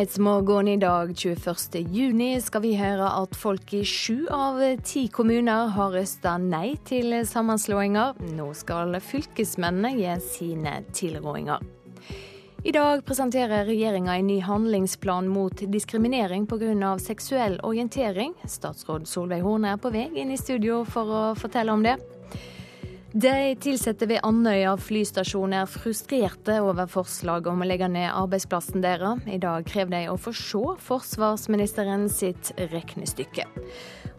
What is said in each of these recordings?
Nyhetsmorgen i dag 21.6 skal vi høre at folk i sju av ti kommuner har røsta nei til sammenslåinger. Nå skal fylkesmennene gi sine tilrådinger. I dag presenterer regjeringa en ny handlingsplan mot diskriminering pga. seksuell orientering. Statsråd Solveig Horne er på vei inn i studio for å fortelle om det. De ansatte ved Andøya flystasjon er frustrerte over forslaget om å legge ned arbeidsplassen deres. I dag krever de å få se forsvarsministeren sitt regnestykke.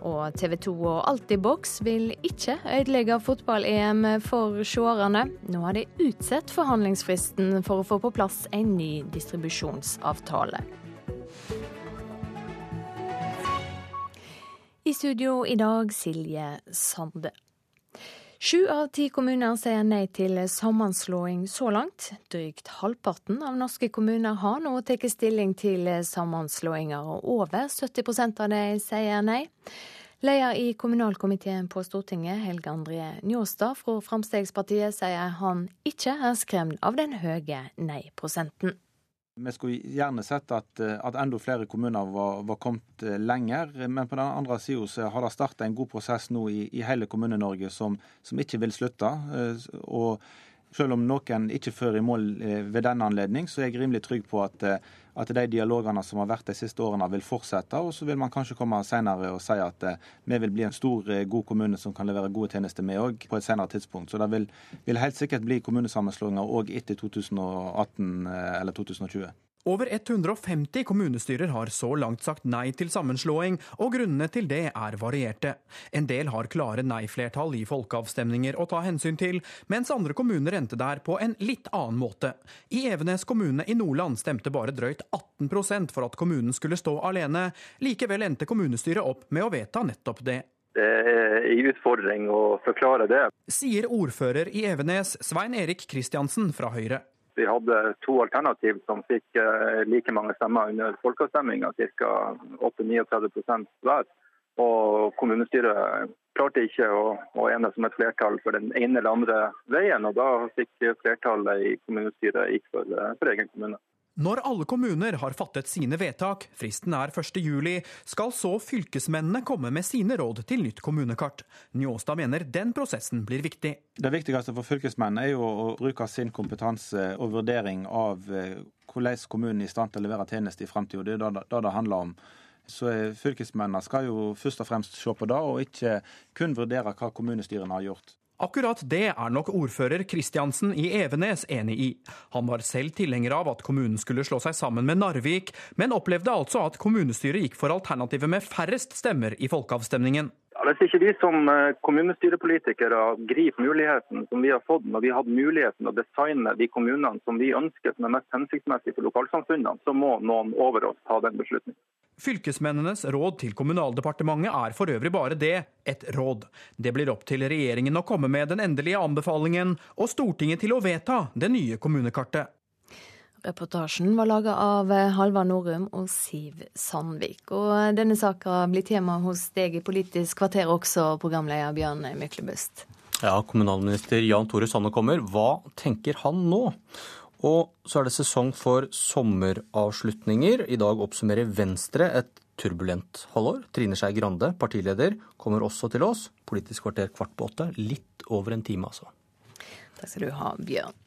Og TV 2 og Altibox vil ikke ødelegge fotball-EM for seerne. Nå har de utsatt forhandlingsfristen for å få på plass en ny distribusjonsavtale. I studio i dag Silje Sande. Sju av ti kommuner sier nei til sammenslåing så langt. Drygt halvparten av norske kommuner har nå tatt stilling til sammenslåinger, og over 70% av de sier nei. Leder i kommunalkomiteen på Stortinget, Helge André Njåstad fra Fremskrittspartiet, sier han ikke er skremt av den høye nei-prosenten. Vi skulle gjerne sett at, eh, at enda flere kommuner var, var, kommet eh, lenger. Men på den andre sida har det starta en god prosess nå i, i hele Kommune-Norge som, som, ikke vil slutte. Eh, og selv om noen ikke fører i mål ved denne anledning, så er jeg rimelig trygg på at, at de dialogene som har vært de siste årene, vil fortsette. Og så vil man kanskje komme senere og si at vi vil bli en stor, god kommune som kan levere gode tjenester, vi òg, på et senere tidspunkt. Så det vil, vil helt sikkert bli kommunesammenslåinger òg etter 2018 eller 2020. Over 150 kommunestyrer har så langt sagt nei til sammenslåing, og grunnene til det er varierte. En del har klare nei-flertall i folkeavstemninger å ta hensyn til, mens andre kommuner endte der på en litt annen måte. I Evenes kommune i Nordland stemte bare drøyt 18% for at kommunen skulle stå alene. Likevel endte kommunestyret opp med å vedta nettopp det. Det er en utfordring å forklare det. Sier ordfører i Evenes, Svein Erik Kristiansen fra Høyre. Vi hadde to alternativ som fikk eh, like mange stemmer under folkeavstemninga, ca. 8-39 hver. Og kommunestyret klarte ikke å, å enes om et flertall for den ene eller andre veien. og Da fikk flertallet i kommunestyret gikk for, eh, for egen kommune. Når alle kommuner har fattet sine vedtak, fristen er 1.7, skal så fylkesmennene komme med sine råd til nytt kommunekart. Njåstad mener den prosessen blir viktig. Det viktigste for fylkesmennene er jo å bruke sin kompetanse og vurdering av eh, hvordan kommunen er i stand til å levere tjenester i framtida. Det er det det handler om. Så Fylkesmennene skal jo først og fremst se på det, og ikke kun vurdere hva kommunestyrene har gjort. Akkurat det er nok ordfører Kristiansen i Evenes enig i. Han var selv tilhenger av at kommunen skulle slå seg sammen med Narvik, men opplevde altså at kommunestyret gikk for alternativet med færrest stemmer i folkeavstemningen. Hvis ikke vi som eh, kommunestyrepolitikere griper muligheten som vi har fått når vi har hatt muligheten å designe de kommunene som vi ønsker som er mest hensiktsmessige for lokalsamfunnene, så må noen over oss ta den beslutningen. Fylkesmennenes råd til Kommunaldepartementet er for øvrig bare det, et råd. Det blir opp til regjeringen å komme med den endelige anbefalingen, og Stortinget til å vedta det nye kommunekartet. Reportasjen var laga av Halvard Norum og Siv Sandvik. Og denne saka blir tema hos deg i Politisk kvarter også, programleder Bjørn Myklebust. Ja, kommunalminister Jan Tore Sanne kommer. Hva tenker han nå? Og så er det sesong for sommeravslutninger. I dag oppsummerer Venstre et turbulent halvår. Trine Skei Grande, partileder, kommer også til oss. Politisk kvarter kvart på åtte. Litt over en time, altså. Takk skal du ha, Bjørn.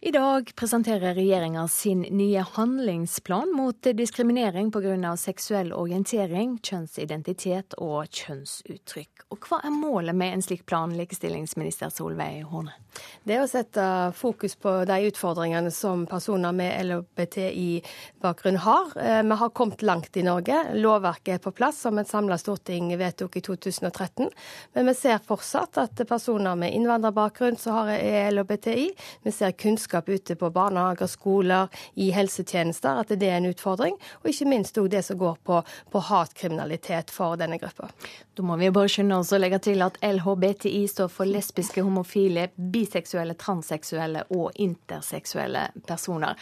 I dag presenterer regjeringa sin nye handlingsplan mot diskriminering pga. seksuell orientering, kjønnsidentitet og kjønnsuttrykk. Og hva er målet med en slik plan, likestillingsminister Solveig Horne? Det er å sette fokus på de utfordringene som personer med LHBTI-bakgrunn har. Eh, vi har kommet langt i Norge. Lovverket er på plass, som et samla storting vedtok i 2013. Men vi ser fortsatt at personer med innvandrerbakgrunn som har LHBTI, vi ser kunnskap ute på barnehager, skoler, i helsetjenester, at det er en utfordring. Og ikke minst òg det som går på, på hatkriminalitet for denne gruppa. Da må vi bare skynde oss å legge til at LHBTI står for lesbiske, homofile, biseksuelle, transseksuelle og interseksuelle personer.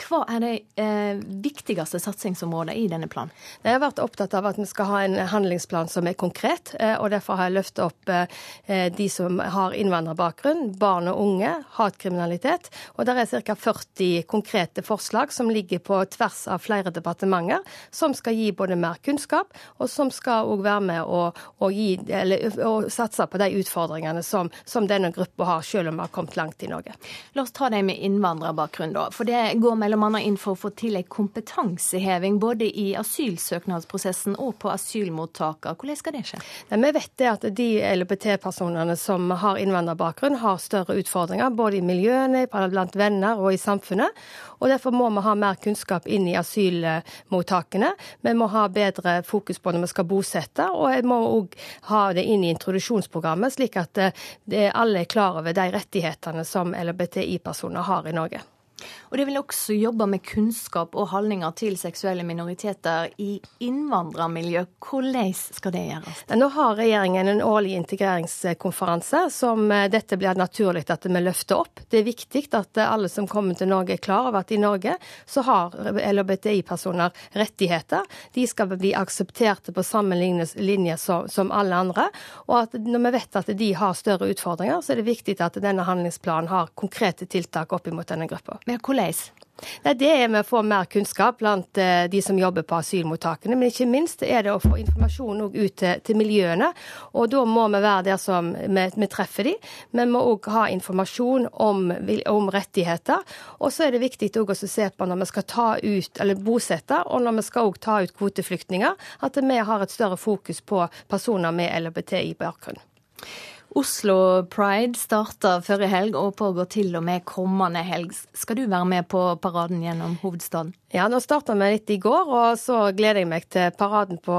Hva er de eh, viktigste satsingsområdene i denne planen? Jeg har vært opptatt av at vi skal ha en handlingsplan som er konkret. Eh, og Derfor har jeg løftet opp eh, de som har innvandrerbakgrunn, barn og unge, hatkriminalitet. Og det er ca. 40 konkrete forslag som ligger på tvers av flere departementer, som skal gi både mer kunnskap, og som skal òg være med å, å, gi, eller, å, satse på de utfordringene som, som denne gruppa har, selv om vi har kommet langt i Norge. La oss ta det med innvandrerbakgrunn, da. For det går bl.a. inn for å få til en kompetanseheving både i asylsøknadsprosessen og på asylmottakene. Hvordan skal det skje? Vi vet at de LHBT-personene som har innvandrerbakgrunn, har større utfordringer både i miljøene, blant venner og i samfunnet. Og Derfor må vi ha mer kunnskap inn i asylmottakene. Vi må ha bedre fokus på når vi skal bosette, og vi må òg ha det inn i introduksjonsprogrammet, slik at eh, alle er klar over de rettighetene som LHBTI-personer har i Norge. Og det vil også jobbe med kunnskap og holdninger til seksuelle minoriteter i innvandrermiljø. Hvordan skal det gjøres? Nå har regjeringen en årlig integreringskonferanse som eh, dette blir naturlig at vi løfter opp. Det er viktig at alle som kommer til Norge er klar over at i Norge så har LHBTI-personer rettigheter. De skal bli aksepterte på samme linje som alle andre. Og når vi vet at de har større utfordringer, så er det viktig at denne handlingsplanen har konkrete tiltak opp mot denne gruppa. Men hvordan? Nei, Det er med å få mer kunnskap blant eh, de som jobber på asylmottakene. Men ikke minst er det å få informasjon ut til, miljøene. Og da må vi være der som vi, treffer de. Vi må òg ha informasjon om, om rettigheter. Og så er det viktig å se på når vi skal ta ut, eller bosette, og når vi skal også ta ut kvoteflyktninger, at vi har et større fokus på personer med LHBTI-bakgrunn. Oslo Pride starter forrige helg og pågår til og med kommende helg. Skal du være med på paraden gjennom hovedstaden? Ja, nå starta vi litt i går, og så gleder jeg meg til paraden på,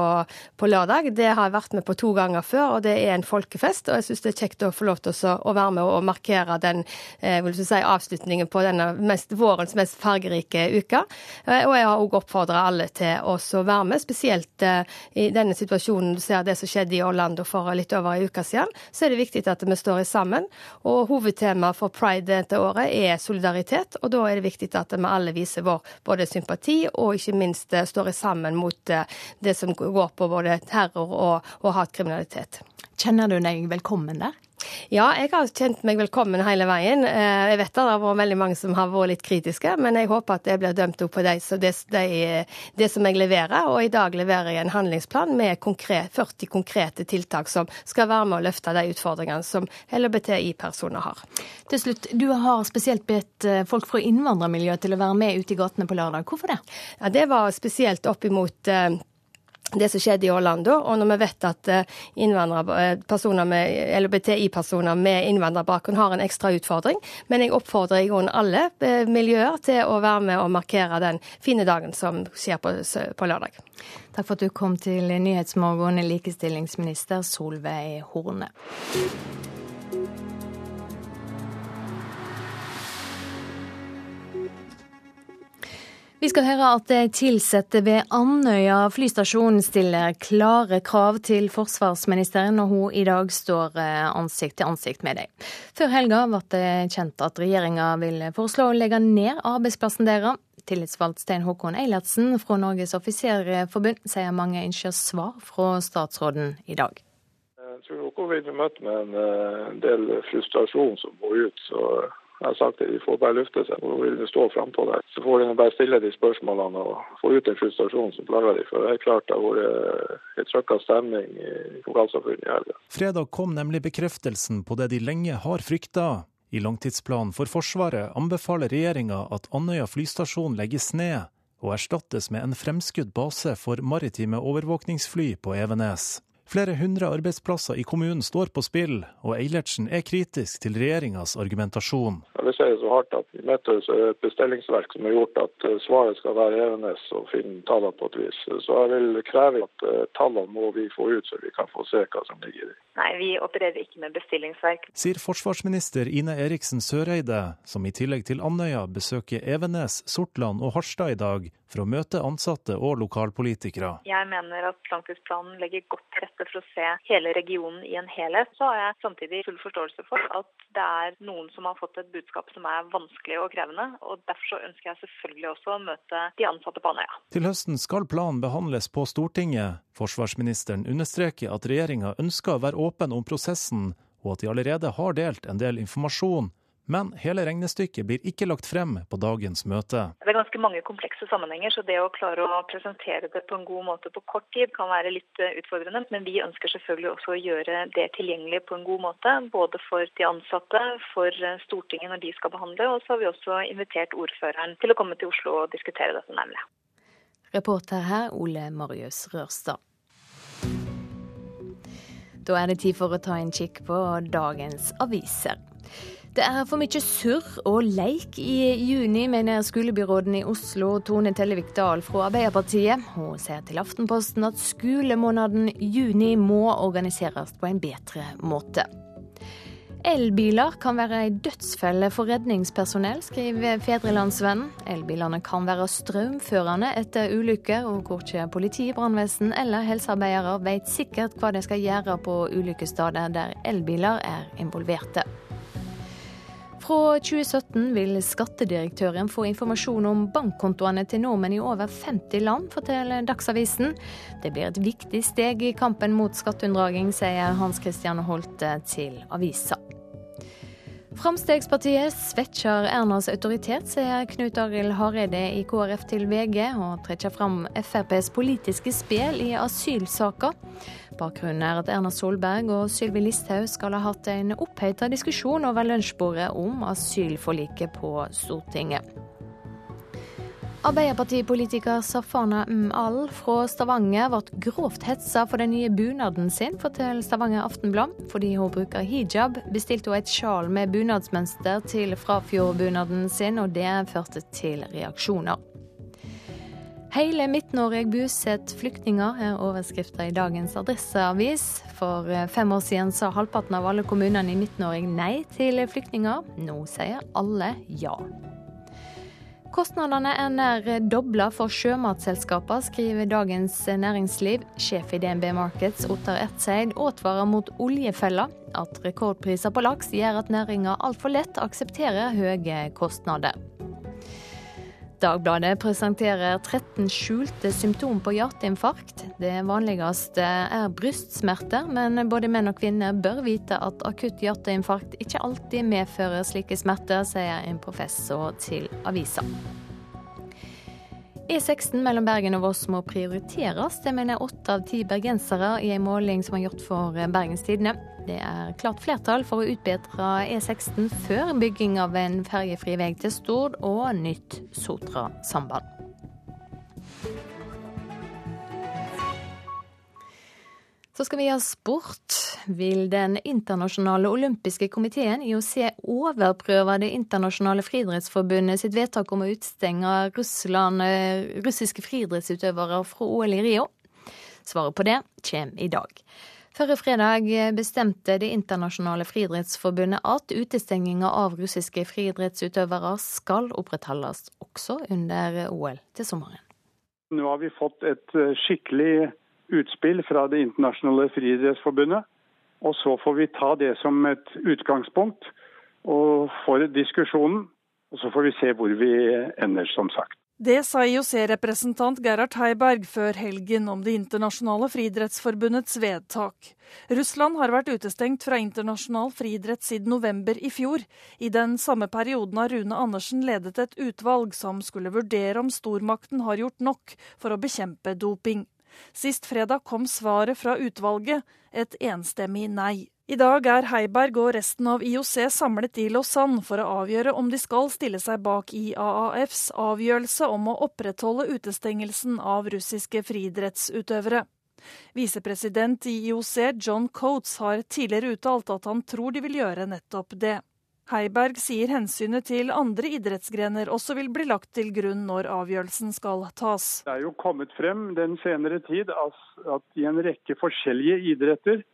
på, lørdag. Det har jeg vært med på to ganger før, og det er en folkefest. Og jeg syns det er kjekt å få lov til å være med og markere den eh, si, avslutningen på denne mest, vårens mest fargerike uke. Eh, og jeg har òg oppfordra alle til å være med, spesielt eh, i denne situasjonen du ser det som skjedde i Orlando for litt over en uke siden. Så er det viktig at vi står sammen. Og hovedtemaet for pride dette året er solidaritet, og da er det viktig at vi alle viser vår både sympati sympati, og ikke minst eh, står sammen mot eh, det som går på både terror og, og hatkriminalitet. Kjenner du deg velkommen der? Ja, jeg har kjent meg velkommen hele veien. Eh, jeg vet det har vært veldig mange som har vært litt kritiske, men jeg håper at det blir dømt opp på det, det, det, det, som jeg leverer. Og i dag leverer jeg en handlingsplan med konkret, 40 konkrete tiltak som skal være med å løfte de utfordringene som LHBTI-personer har. Til slutt, du har spesielt bedt eh, folk fra innvandrermiljøet til å være med ute i gatene på lørdag. Hvorfor det? Ja, Det var spesielt opp imot eh, det som skjedde i Orlando. Og når vi vet at eh, med LHBTI-personer med innvandrerbakgrunn har en ekstra utfordring. Men jeg oppfordrer i grunnen alle eh, miljøer til å være med og markere den fine dagen som skjer på, på lørdag. Takk for at du kom til Nyhetsmorgen, likestillingsminister Solveig Horne. Vi skal høre at ansatte ved Andøya flystasjon stiller klare krav til forsvarsministeren når hun i dag står eh, ansikt til ansikt med dem. Før helga ble det kjent at regjeringa vil foreslå å legge ned arbeidsplassen deres. Tillitsvalgt Stein Håkon Eilertsen fra Norges offiserforbund sier mange ønsker svar fra statsråden i dag. Jeg tror hun vil bli møtt med en eh, del frustrasjon som går ut. så jeg har sagt at De får bare lufte seg og vil stå frampå der. Så får de bare stille de spørsmålene og få ut den frustrasjonen som plager de. For det er klart det har vært en trøkka stemning i lokalsamfunnet i helga. Fredag kom nemlig bekreftelsen på det de lenge har frykta. I langtidsplanen for Forsvaret anbefaler regjeringa at Andøya flystasjon legges ned og erstattes med en fremskutt base for maritime overvåkningsfly på Evenes. Flere hundre arbeidsplasser i kommunen står på spill, og Eilertsen er kritisk til regjeringas argumentasjon. Jeg vil si det så hardt at I møter er det et bestillingsverk som har gjort at eh, svaret skal være Evenes og finne tallene på et vis. Så jeg vil kreve at eh, tallene må vi få ut, så vi kan få se hva som ligger i dem. Nei, vi opererer ikke med bestillingsverk. Sier forsvarsminister Ine Eriksen Søreide, som i tillegg til Andøya besøker Evenes, Sortland og Harstad i dag for å møte ansatte og lokalpolitikere. Jeg mener at langtidsplanen legger godt til rette for å se hele regionen i en helhet. Så har jeg samtidig full forståelse for at det er noen som har fått et budskap som er vanskelig og krevende. og Derfor så ønsker jeg selvfølgelig også å møte de ansatte på Andøya. Til høsten skal planen behandles på Stortinget. Forsvarsministeren understreker at regjeringa ønsker å være åpen om prosessen, og at de allerede har delt en del informasjon men hele regnestykket blir ikke lagt frem på dagens møte. Det er ganske mange komplekse sammenhenger, så det å klare å presentere det på en god måte på kort tid kan være litt eh, utfordrende. Men vi ønsker selvfølgelig også å gjøre det tilgjengelig på en god måte. Både for de ansatte, for eh, Stortinget når de skal behandle, og så har vi også invitert ordføreren til å komme til Oslo og diskutere dette nærmere. Reporter her Ole Marius Rørstad. Da er det tid for å ta en kikk på dagens aviser. Det er for mye surr og leik i juni, mener skolebyråden i Oslo, Tone Tellevik Dahl fra Arbeiderpartiet. Hun sier til Aftenposten at skolemåneden juni må organiseres på en bedre måte. Elbiler kan være ei dødsfelle for redningspersonell, skriver Fedrelandsvennen. Elbilene kan være strømførende etter ulykker, og hvor ikke politi, brannvesen eller helsearbeidere vet sikkert hva de skal gjøre på ulykkessteder der elbiler er involverte. Fra 2017 vil skattedirektøren få informasjon om bankkontoene til nordmenn i over 50 land, forteller Dagsavisen. Det blir et viktig steg i kampen mot skatteunndraging, sier Hans Christian Holte til avisa. Fremskrittspartiet svekker Ernas autoritet, sier Knut Arild Hareide i KrF til VG, og trekker fram FrPs politiske spill i asylsaker. Bakgrunnen er at Erna Solberg og Sylvi Listhaug skal ha hatt en oppheta diskusjon over lunsjbordet om asylforliket på Stortinget. Arbeiderpartipolitiker Safana M. Al fra Stavanger ble grovt hetsa for den nye bunaden sin, forteller Stavanger Aftenblad. Fordi hun bruker hijab, bestilte hun et sjal med bunadsmønster til Frafjordbunaden sin, og det førte til reaksjoner. Hele Midt-Norge bosetter flyktninger, er overskrifta i dagens Adresseavis. For fem år siden sa halvparten av alle kommunene i Midt-Norge nei til flyktninger. Nå sier alle ja. Kostnadene er nær dobla for sjømatselskapene, skriver Dagens Næringsliv. Sjef i DNB Markets, Ottar Ertseid, advarer mot oljefella. At rekordpriser på laks gjør at næringa altfor lett aksepterer høye kostnader. Dagbladet presenterer 13 skjulte symptom på hjerteinfarkt. Det vanligste er brystsmerter, men både menn og kvinner bør vite at akutt hjerteinfarkt ikke alltid medfører slike smerter, sier en professor til avisa. E16 mellom Bergen og Voss må prioriteres, det mener åtte av ti bergensere i en måling som er gjort for Bergens Tidende. Det er klart flertall for å utbedre E16 før bygging av en ferjefri vei til Stord og nytt Sotra-samband. Så skal vi ha sport. Vil Den internasjonale olympiske komiteen, IOC, overprøve Det internasjonale friidrettsforbundet sitt vedtak om å utstenge Russland, eh, russiske friidrettsutøvere fra OL i Rio? Svaret på det kommer i dag. Forrige fredag bestemte Det internasjonale friidrettsforbundet at utestenginga av russiske friidrettsutøvere skal opprettholdes også under OL til sommeren. Nå har vi fått et eh, skikkelig utspill fra Det internasjonale friidrettsforbundet. Og så får vi ta det som et utgangspunkt og for diskusjonen. Og så får vi se hvor vi ender, som sagt. Det sa IOC-representant Gerhard Heiberg før helgen om Det internasjonale friidrettsforbundets vedtak. Russland har vært utestengt fra internasjonal friidrett siden november i fjor. I den samme perioden har Rune Andersen ledet et utvalg som skulle vurdere om stormakten har gjort nok for å bekjempe doping. Sist fredag kom svaret fra utvalget, et enstemmig nei. I dag er Heiberg og resten av IOC samlet i Lausanne for å avgjøre om de skal stille seg bak IAAFs avgjørelse om å opprettholde utestengelsen av russiske friidrettsutøvere. Visepresident i IOC John Coates har tidligere uttalt at han tror de vil gjøre nettopp det. Heiberg sier hensynet til andre idrettsgrener også vil bli lagt til grunn når avgjørelsen skal tas. Det er jo kommet frem den senere tid at i en rekke forskjellige idretter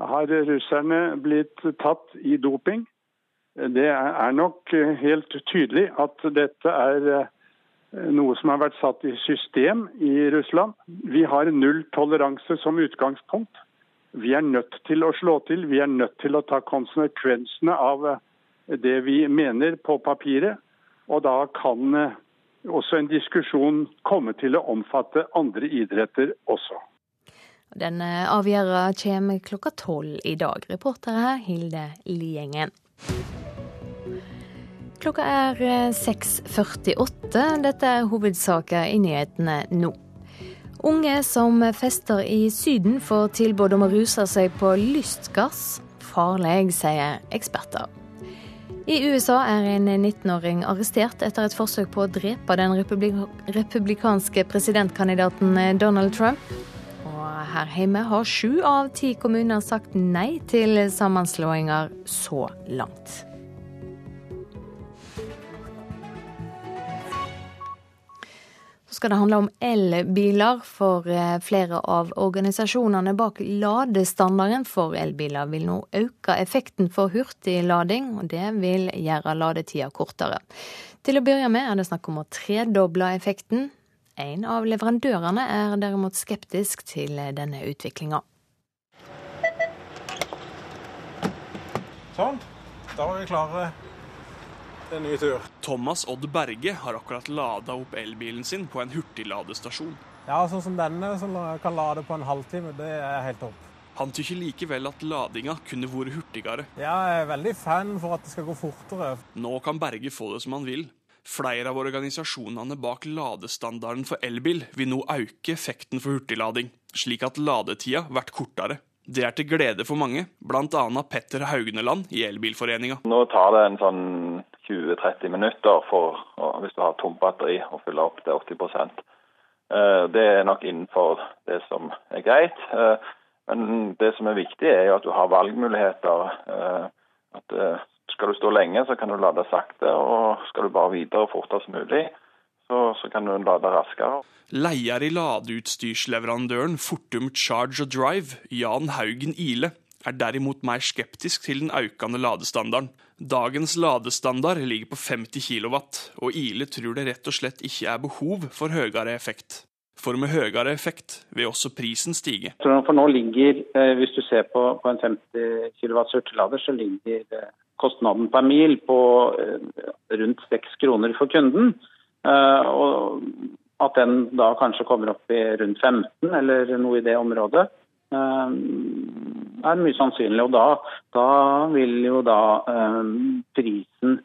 har russerne blitt tatt i doping. Det er nok helt tydelig at dette er eh, noe som har vært satt i system i Russland. Vi har null toleranse som utgangspunkt. Vi er nødt til å slå til. Vi er nødt til å ta konsekvensene av eh, det vi mener på papiret. Og da kan eh, også en diskusjon komme til å omfatte andre idretter også. Den avgjørelsen kommer klokka tolv i dag. Reporter her Hilde Liengen. Klokka er 6.48. Dette er hovedsaker i nyhetene nå. Unge som fester i Syden får tilbud om å ruse seg på lystgass. Farlig, sier eksperter. I USA er en 19-åring arrestert etter et forsøk på å drepe den republikanske presidentkandidaten Donald Trump. Her hjemme har sju av ti kommuner sagt nei til sammenslåinger så langt. Så skal det handle om elbiler, for eh, flere av organisasjonene bak ladestandarden for elbiler vil nå øke effekten for hurtiglading, og det vil gjøre ladetida kortere. Til å begynne med er det snakk om å tredoble effekten. En av leverandørene er derimot skeptisk til denne utviklinga. Sånn, da var vi klare til en ny tur. Thomas Odd Berge har akkurat lada opp elbilen sin på en hurtigladestasjon. Ja, sånn som denne, som kan lade på en halvtime, det er helt topp. Han tykker likevel at ladinga kunne vært hurtigere. Ja, jeg er veldig fan for at det skal gå fortere. Nå kan Berge få det som han vil. Flere av organisasjonene bak ladestandarden for elbil vil nå øke effekten for hurtiglading, slik at ladetida blir kortere. Det er til glede for mange, bl.a. Petter Haugneland i Elbilforeninga. Nå tar det en sånn 20-30 minutter for, hvis du har tomt batteri, å fylle opp til 80 eh, Det er nok innenfor det som er greit. Eh, men det som er viktig, er jo at du har valgmuligheter. Eh, at Skal du stå lenge, så kan du lade sakte. Og skal du bare videre fortest mulig, så, så kan du lade raskere. Leier i ladeutstyrsleverandøren Fortum Charge og Drive, Jan Haugen Ile, er derimot mer skeptisk til den økende ladestandarden. Dagens ladestandard ligger på 50 kW, og Ile tror det rett og slett ikke er behov for høyere effekt. For med høyere effekt vil også prisen stige. For nå ligger, eh, Hvis du ser på, på en 50 kW hurtiglader, så ligger eh, kostnaden per mil på eh, rundt 6 kroner for kunden. Og at den da kanskje kommer opp i rundt 15 eller noe i det området, eh, er mye sannsynlig. Og da, da vil jo da prisen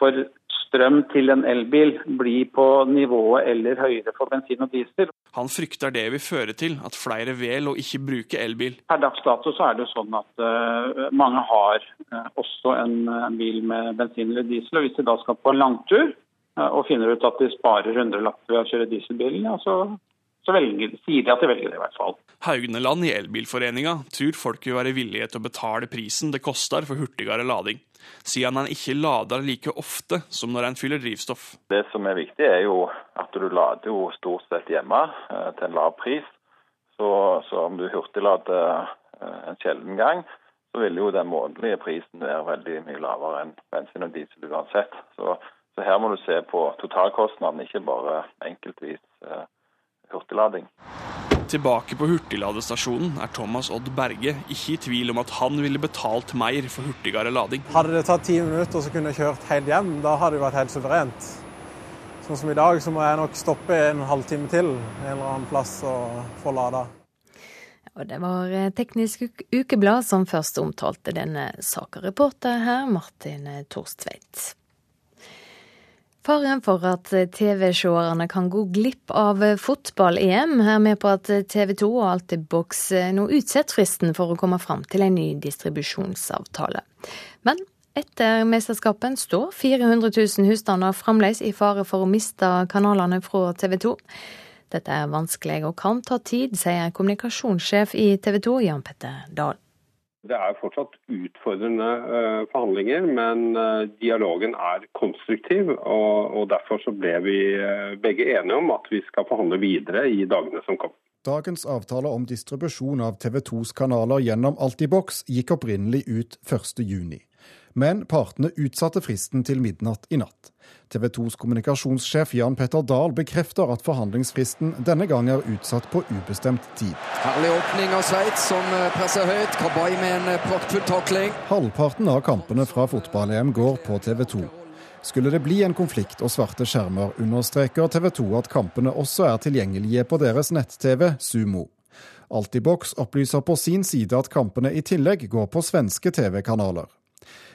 for strøm til en elbil bli på nivået eller høyere for bensin og diesel. Han frykter det vil føre til at flere velger å ikke bruke elbil. Per dags dato så er det sånn at uh, mange har uh, også en uh, bil med bensin eller diesel. og Hvis de da skal på en langtur, og finner ut at de sparer hundrelapper ved å kjøre dieselbilen, ja, så, så velger, sier de at de velger det i hvert fall. Haugneland i Elbilforeninga tror folk vil være villige til å betale prisen det koster for hurtigere lading, siden han ikke lader like ofte som når han fyller drivstoff. Det som er viktig, er jo at du lader jo stort sett hjemme eh, til en lav pris. Så, så om du hurtiglader eh, en sjelden gang, så vil jo den månedlige prisen være veldig mye lavere enn bensin og diesel uansett. Så så her må du se på totalkostnaden, ikke bare enkeltvis eh, hurtiglading. Tilbake på hurtigladestasjonen er Thomas Odd Berge ikke i tvil om at han ville betalt mer for hurtigere lading. Hadde det tatt ti minutter, så kunne jeg kjørt helt hjem. Da hadde det vært helt suverent. Sånn som i dag, så må jeg nok stoppe en halvtime til en eller annen plass og få lada. Og det var eh, Teknisk Ukeblad som først omtalte denne saka. Reporter her, Martin Torstveit. Faren for at TV-seerne kan gå glipp av fotball-EM, er med på at TV 2 og Altibox nå utsetter fristen for å komme fram til en ny distribusjonsavtale. Men etter mesterskapen står 400 000 husstander fremdeles i fare for å miste kanalene fra TV 2. Dette er vanskelig og kan ta tid, sier kommunikasjonssjef i TV 2, Jan Petter Dahl. Det er fortsatt utfordrende eh, forhandlinger, men eh, dialogen er konstruktiv. og Derfor så ble vi eh, begge enige om at vi skal forhandle videre i dagene som kommer. Dagens avtale om distribusjon av TV 2s kanaler gjennom Altibox gikk opprinnelig ut 1.6 men partene utsatte fristen til midnatt i natt. TV 2s kommunikasjonssjef Jan Petter Dahl bekrefter at forhandlingsfristen denne gang er utsatt på ubestemt tid. Herlig åpning av Sveits, som eh, presser høyt. Kabay med en eh, praktfull takling. Halvparten av kampene fra fotball-EM går på TV 2. Skulle det bli en konflikt og svarte skjermer, understreker TV 2 at kampene også er tilgjengelige på deres nett-TV Sumo. Altibox opplyser på sin side at kampene i tillegg går på svenske TV-kanaler.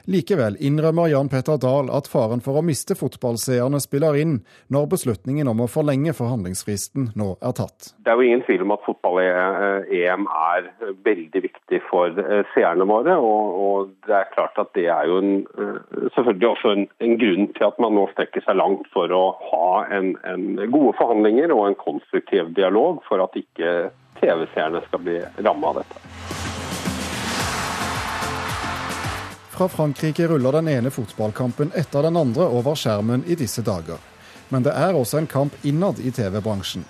Likevel innrømmer Jan Petter Dahl at faren for å miste fotballseerne spiller inn når beslutningen om å forlenge forhandlingsfristen nå er tatt. Det er jo ingen tvil om at fotball-EM er veldig viktig for eh, seerne våre. Og, og, det er klart at det er jo en, eh, selvfølgelig også en, en, grunn til at man nå strekker seg langt for å ha en, en gode forhandlinger og en konstruktiv dialog for at ikke TV-seerne skal bli ramma av dette. Fra Frankrike ruller den ene fotballkampen etter den andre over skjermen i disse dager. Men det er også en kamp innad i TV-bransjen.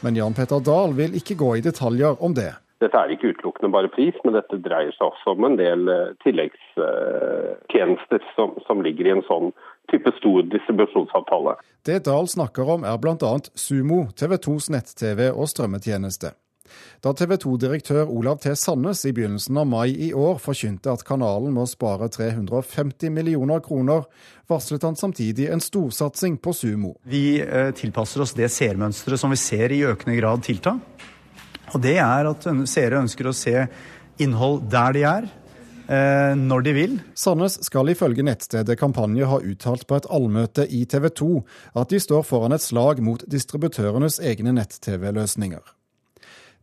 Men Jan Petter Dahl vil ikke gå i detaljer om det. Dette er ikke utelukkende bare pris, men dette dreier seg også om en del eh, tilleggstjenester som, som ligger i en sånn type stor distribusjonsavtale. Det Dahl snakker om er bl.a. Sumo, TV 2s nett-TV og strømmetjeneste. Da TV 2-direktør Olav T. Sandnes i begynnelsen av mai i år forkynte at kanalen må spare 350 millioner kroner, varslet han samtidig en storsatsing på Sumo. Vi eh, tilpasser oss det seermønsteret som vi ser i økende grad tilta. Og det er at seere ønsker å se innhold der de er, eh, når de vil. Sandnes skal ifølge nettstedet Kampanje ha uttalt på et allmøte i TV 2 at de står foran et slag mot distributørenes egne nett-TV-løsninger.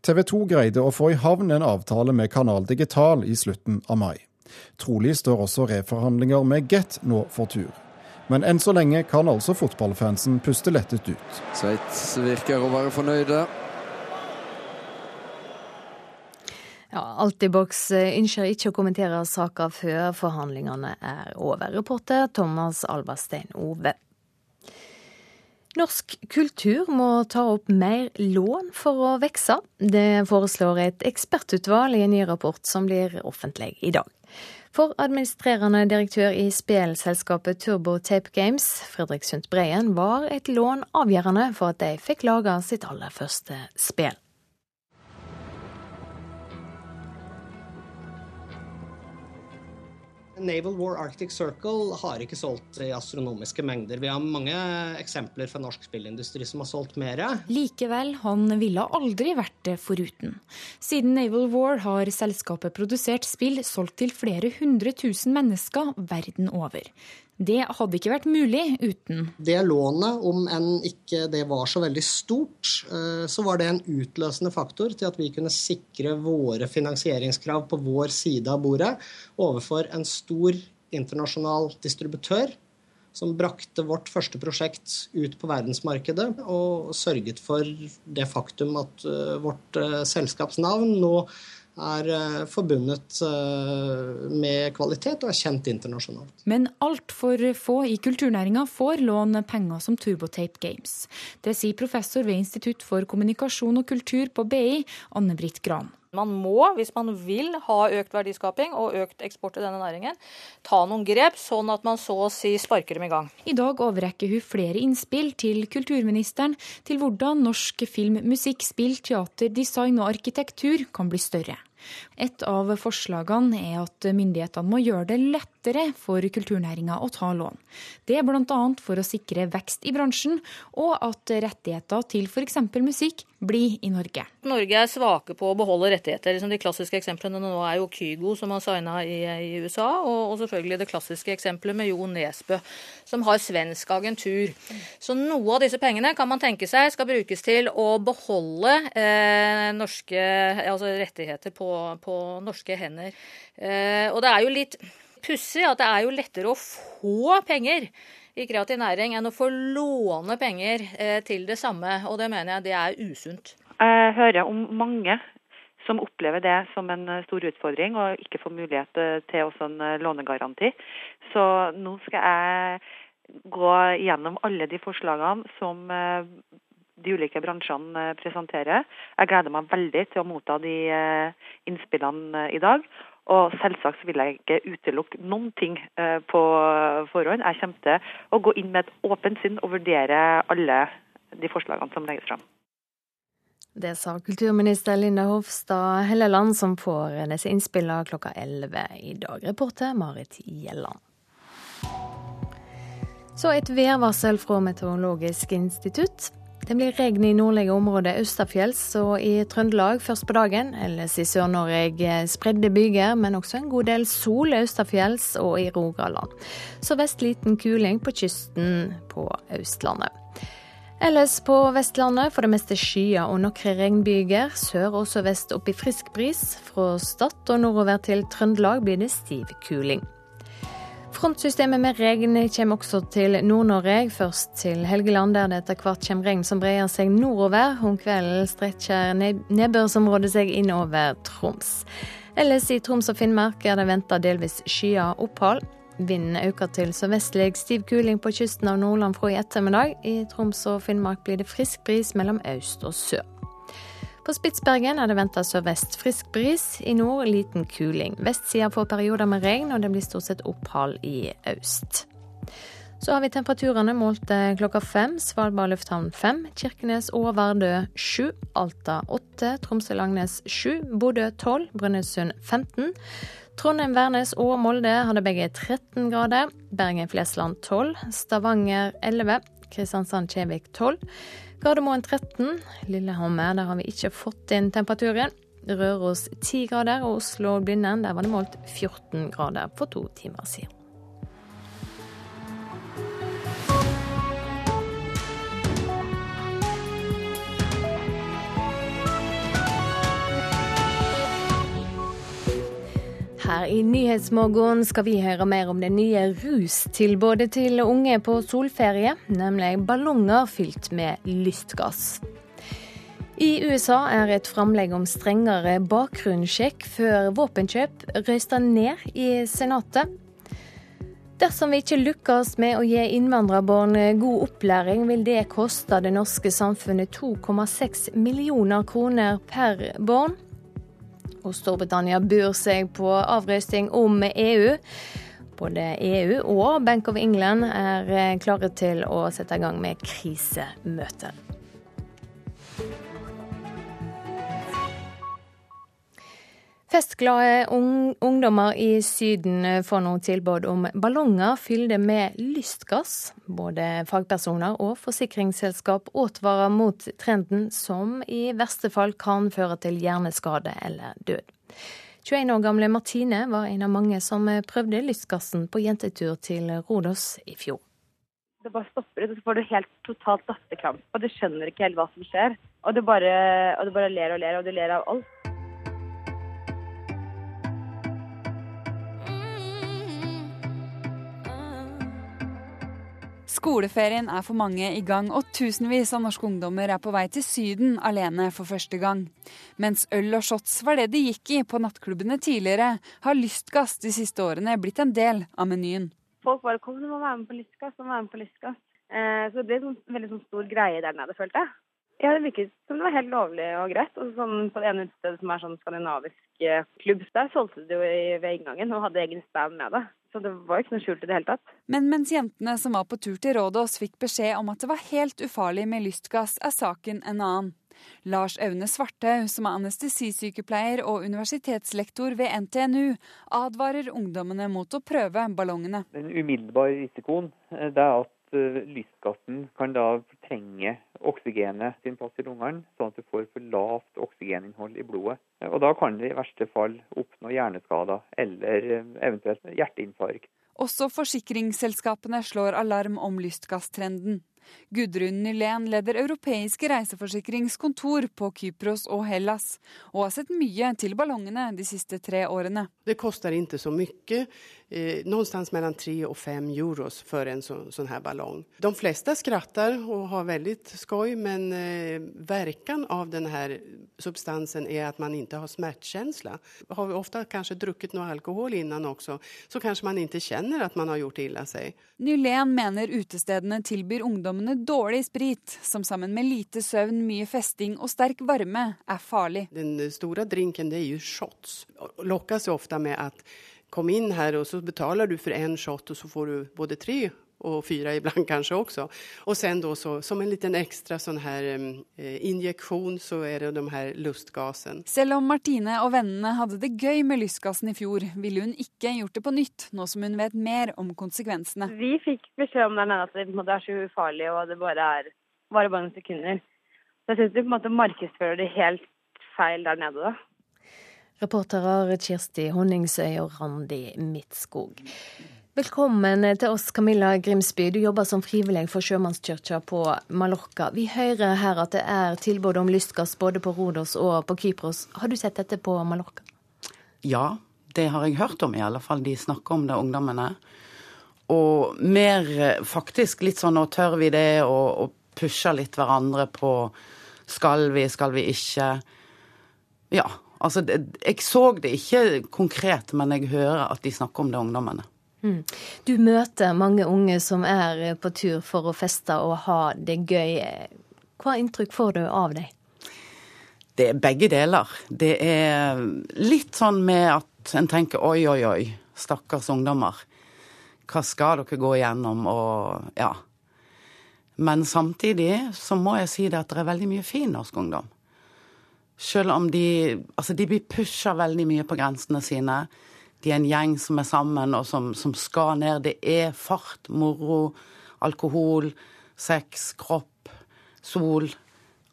TV 2 greide å få i havn en avtale med Kanal Digital i slutten av mai. Trolig står også reforhandlinger med Get nå for tur. Men enn så lenge kan altså fotballfansen puste lettet ut. Sveits virker å være fornøyde. Ja, Altibox ønsker ikke å kommentere saka før forhandlingene er over. Reporter Thomas Alberstein Ove. Norsk kultur må ta opp mer lån for å vokse. Det foreslår et ekspertutvalg i en ny rapport som blir offentlig i dag. For administrerende direktør i spillselskapet Turbo Tape Games, Fredrik Sundt Breien, var et lån avgjørende for at de fikk lage sitt aller første spill. Naval War Arctic Circle har ikke solgt i astronomiske mengder. Vi har mange eksempler fra norsk spillindustri som har solgt mer. Likevel, han ville aldri vært det foruten. Siden Naval War har selskapet produsert spill solgt til flere hundre tusen mennesker verden over. Det hadde ikke vært mulig uten. Det lånet, om enn ikke det var så veldig stort, eh, så var det en utløsende faktor til at vi kunne sikre våre finansieringskrav på vår side av bordet overfor en stor internasjonal distributør som brakte vårt første prosjekt ut på verdensmarkedet og sørget for det faktum at eh, vårt eh, selskapsnavn nå er eh, forbundet eh, med kvalitet og er kjent internasjonalt. Men altfor få i kulturnæringa får låne penger som Turbotape Games. Det sier professor ved Institutt for kommunikasjon og kultur på BI, Anne-Britt Gran. Man må, hvis man vil ha økt verdiskaping og økt eksport i denne næringen, ta noen grep, sånn at man så å si sparker dem i gang. I dag overrekker hun flere innspill til kulturministeren til hvordan norsk film, musikk, spill, teater, design og arkitektur kan bli større. Et av forslagene er at myndighetene må gjøre det lettere for kulturnæringa å ta lån. Det er bl.a. for å sikre vekst i bransjen, og at rettigheter til f.eks. musikk blir i Norge. Norge er svake på å beholde rettigheter. Liksom de klassiske eksemplene nå er jo Kygo, som har signa i, USA, og, og, selvfølgelig det klassiske eksempelet med Jo Nesbø, som har svensk agentur. Så noe av disse pengene kan man tenke seg skal brukes til å beholde eh, norske altså rettigheter på på, norske hender. Eh, og det er jo litt pussig at det er jo lettere å få penger i kreativ næring enn å få låne penger eh, til det samme. Og det mener jeg det er usunt. Jeg hører om mange som opplever det som en stor utfordring og ikke får mulighet til også en lånegaranti. Så nå skal jeg gå gjennom alle de forslagene som eh, de ulike bransjene eh, presenterer. Jeg gleder meg veldig til å motta de eh, innspillene eh, i dag. Og selvsagt vil jeg ikke utelukke noen ting på forhånd. Jeg kommer til å gå inn med et åpent sinn og vurdere alle de forslagene som legges fram. Det sa kulturminister Linda Hofstad Helleland, som får disse innspillene klokka 11 i dag. Reporter Marit Gjelland. Så et værvarsel fra Meteorologisk institutt. Det blir regn i nordlige områder østafjells og i Trøndelag først på dagen. Ellers i Sør-Norge spredde byger, men også en god del sol østafjells og i Rogaland. Så vest liten kuling på kysten på Østlandet. Ellers på Vestlandet for det meste skyer og noen regnbyger. Sør og sørvest opp i frisk bris. Fra Stad og nordover til Trøndelag blir det stiv kuling. Frontsystemet med regn kommer også til Nord-Norge. Først til Helgeland, der det etter hvert kommer regn som breier seg nordover. Om kvelden strekker nedbørsområdet seg innover Troms. Ellers i Troms og Finnmark er det venta delvis skyet opphold. Vinden øker til sørvestlig stiv kuling på kysten av Nordland fra i ettermiddag. I Troms og Finnmark blir det frisk bris mellom øst og sør. På Spitsbergen er det venta sørvest frisk bris, i nord liten kuling. Vestsida får perioder med regn, og det blir stort sett opphold i øst. Så har vi temperaturene målt klokka fem. Svalbard lufthavn fem. Kirkenes og Vardø sju. Alta åtte. Tromsø-Langnes sju. Bodø tolv. Brønnøysund 15. Trondheim-Værnes og Molde hadde begge 13 grader. Bergen-Flesland 12. Stavanger 11. Kristiansand-Kjevik 12. Gardermoen 13. Lillehammer, der har vi ikke fått inn temperaturen. Røros 10 grader, og Oslo-Blindern, der var det målt 14 grader for to timer siden. Her i Nyhetsmorgen skal vi høre mer om det nye rustilbudet til unge på solferie, nemlig ballonger fylt med lystgass. I USA er et framlegg om strengere bakgrunnssjekk før våpenkjøp røysta ned i Senatet. Dersom vi ikke lykkes med å gi innvandrerbarn god opplæring, vil det koste det norske samfunnet 2,6 millioner kroner per barn og Storbritannia byr seg på avrøsting om EU. Både EU og Bank of England er klare til å sette i gang med krisemøte. Festglade ungdommer i Syden får nå tilbud om ballonger fylte med lystgass. Både fagpersoner og forsikringsselskap advarer mot trenden, som i verste fall kan føre til hjerneskade eller død. 21 år gamle Martine var en av mange som prøvde lystgassen på jentetur til Rodos i fjor. Det bare stopper ut, og så får du helt totalt datterkramp. Og du skjønner ikke helt hva som skjer. Og du bare, og du bare ler og ler, og du ler av alt. Skoleferien er for mange i gang, og tusenvis av norske ungdommer er på vei til Syden alene for første gang. Mens øl og shots var det de gikk i på nattklubbene tidligere, har lystgass de siste årene blitt en del av menyen. Folk bare 'kom, du må være med på lystgass', du må være med på lystgass. Eh, så det ble en veldig sånn stor greie der nede, følte jeg. Ja, Det virket som det var helt lovlig og greit. Og sånn, på det ene utestedet som er sånn skandinavisk eh, klubb, der solgte de jo ved inngangen og hadde egen stand med det. Så det var ikke noe skjult i det hele tatt. Men mens jentene som var på tur til Rådås fikk beskjed om at det var helt ufarlig med lystgass, er saken en annen. Lars Aune Svarthaug, som er anestesisykepleier og universitetslektor ved NTNU, advarer ungdommene mot å prøve ballongene. Den umiddelbare risikoen eh, det er at lystgassen kan da fortrenge oksygenet sin plass i lungene, sånn at du får for lavt oksygeninnhold i blodet. Og Da kan det i verste fall oppnå hjerneskader eller eh, eventuelt hjerteinfarkt. Også forsikringsselskapene slår alarm om lystgasstrenden. Gudrun Nylén leder europeiske reiseforsikringskontor på Kypros og Hellas, og har sett mye til ballongene de siste tre årene. Det koster ikke så mye. Eh, någonstans mellom 3 og 5 euros for en så, sånn her ballong. De fleste skrattar og har veldig skoj, men eh, verkan av denne substansen er at man ikke har smärtkänsla. Har vi ofte kanskje drukket noe alkohol innan også, så kanskje man ikke kjenner at man har gjort illa seg. Nylén mener utestedene tilbyr ungdommene dårlig sprit, som sammen med lite søvn, mye festing og sterk varme er farlig. Den store drinken det er jo shots. Lokkes ofte med at kom inn her og så betaler du for en shot og så får du både tre og fyra ibland kanskje også. Og sen då så, som en liten ekstra sånn her eh, injeksjon, så er det de her lustgasen. Selv om Martine og vennene hadde det gøy med lystgassen i fjor, ville hun ikke gjort det på nytt, nå som hun vet mer om konsekvensene. Vi fikk beskjed om den at det er så ufarlig og det bare er bare, bare noen sekunder. Så jeg syns de på en måte markedsfører det helt feil der nede, da. Reporterer Kirsti Honningsøy og Randi Midtskog. Velkommen til oss, Camilla Grimsby. Du jobber som frivillig for Sjømannskirka på Mallorca. Vi hører her at det er tilbud om lystgass både på Rodos og på Kypros. Har du sett dette på Mallorca? Ja, det har jeg hørt om i alle fall. De snakker om det, ungdommene. Og mer faktisk litt sånn nå tør vi det, og, og pusher litt hverandre på skal vi, skal vi ikke. Ja. Altså, jeg så det ikke konkret, men jeg hører at de snakker om det, ungdommene. Mm. Du møter mange unge som er på tur for å feste og ha det gøy. Hva inntrykk får du av dem? Det er begge deler. Det er litt sånn med at en tenker oi, oi, oi, stakkars ungdommer. Hva skal dere gå igjennom? Og ja. Men samtidig så må jeg si det at det er veldig mye fin norsk ungdom. Selv om de Altså, de blir pusha veldig mye på grensene sine de er en gjeng som er sammen, og som, som skal ned. Det er fart, moro, alkohol, sex, kropp, sol.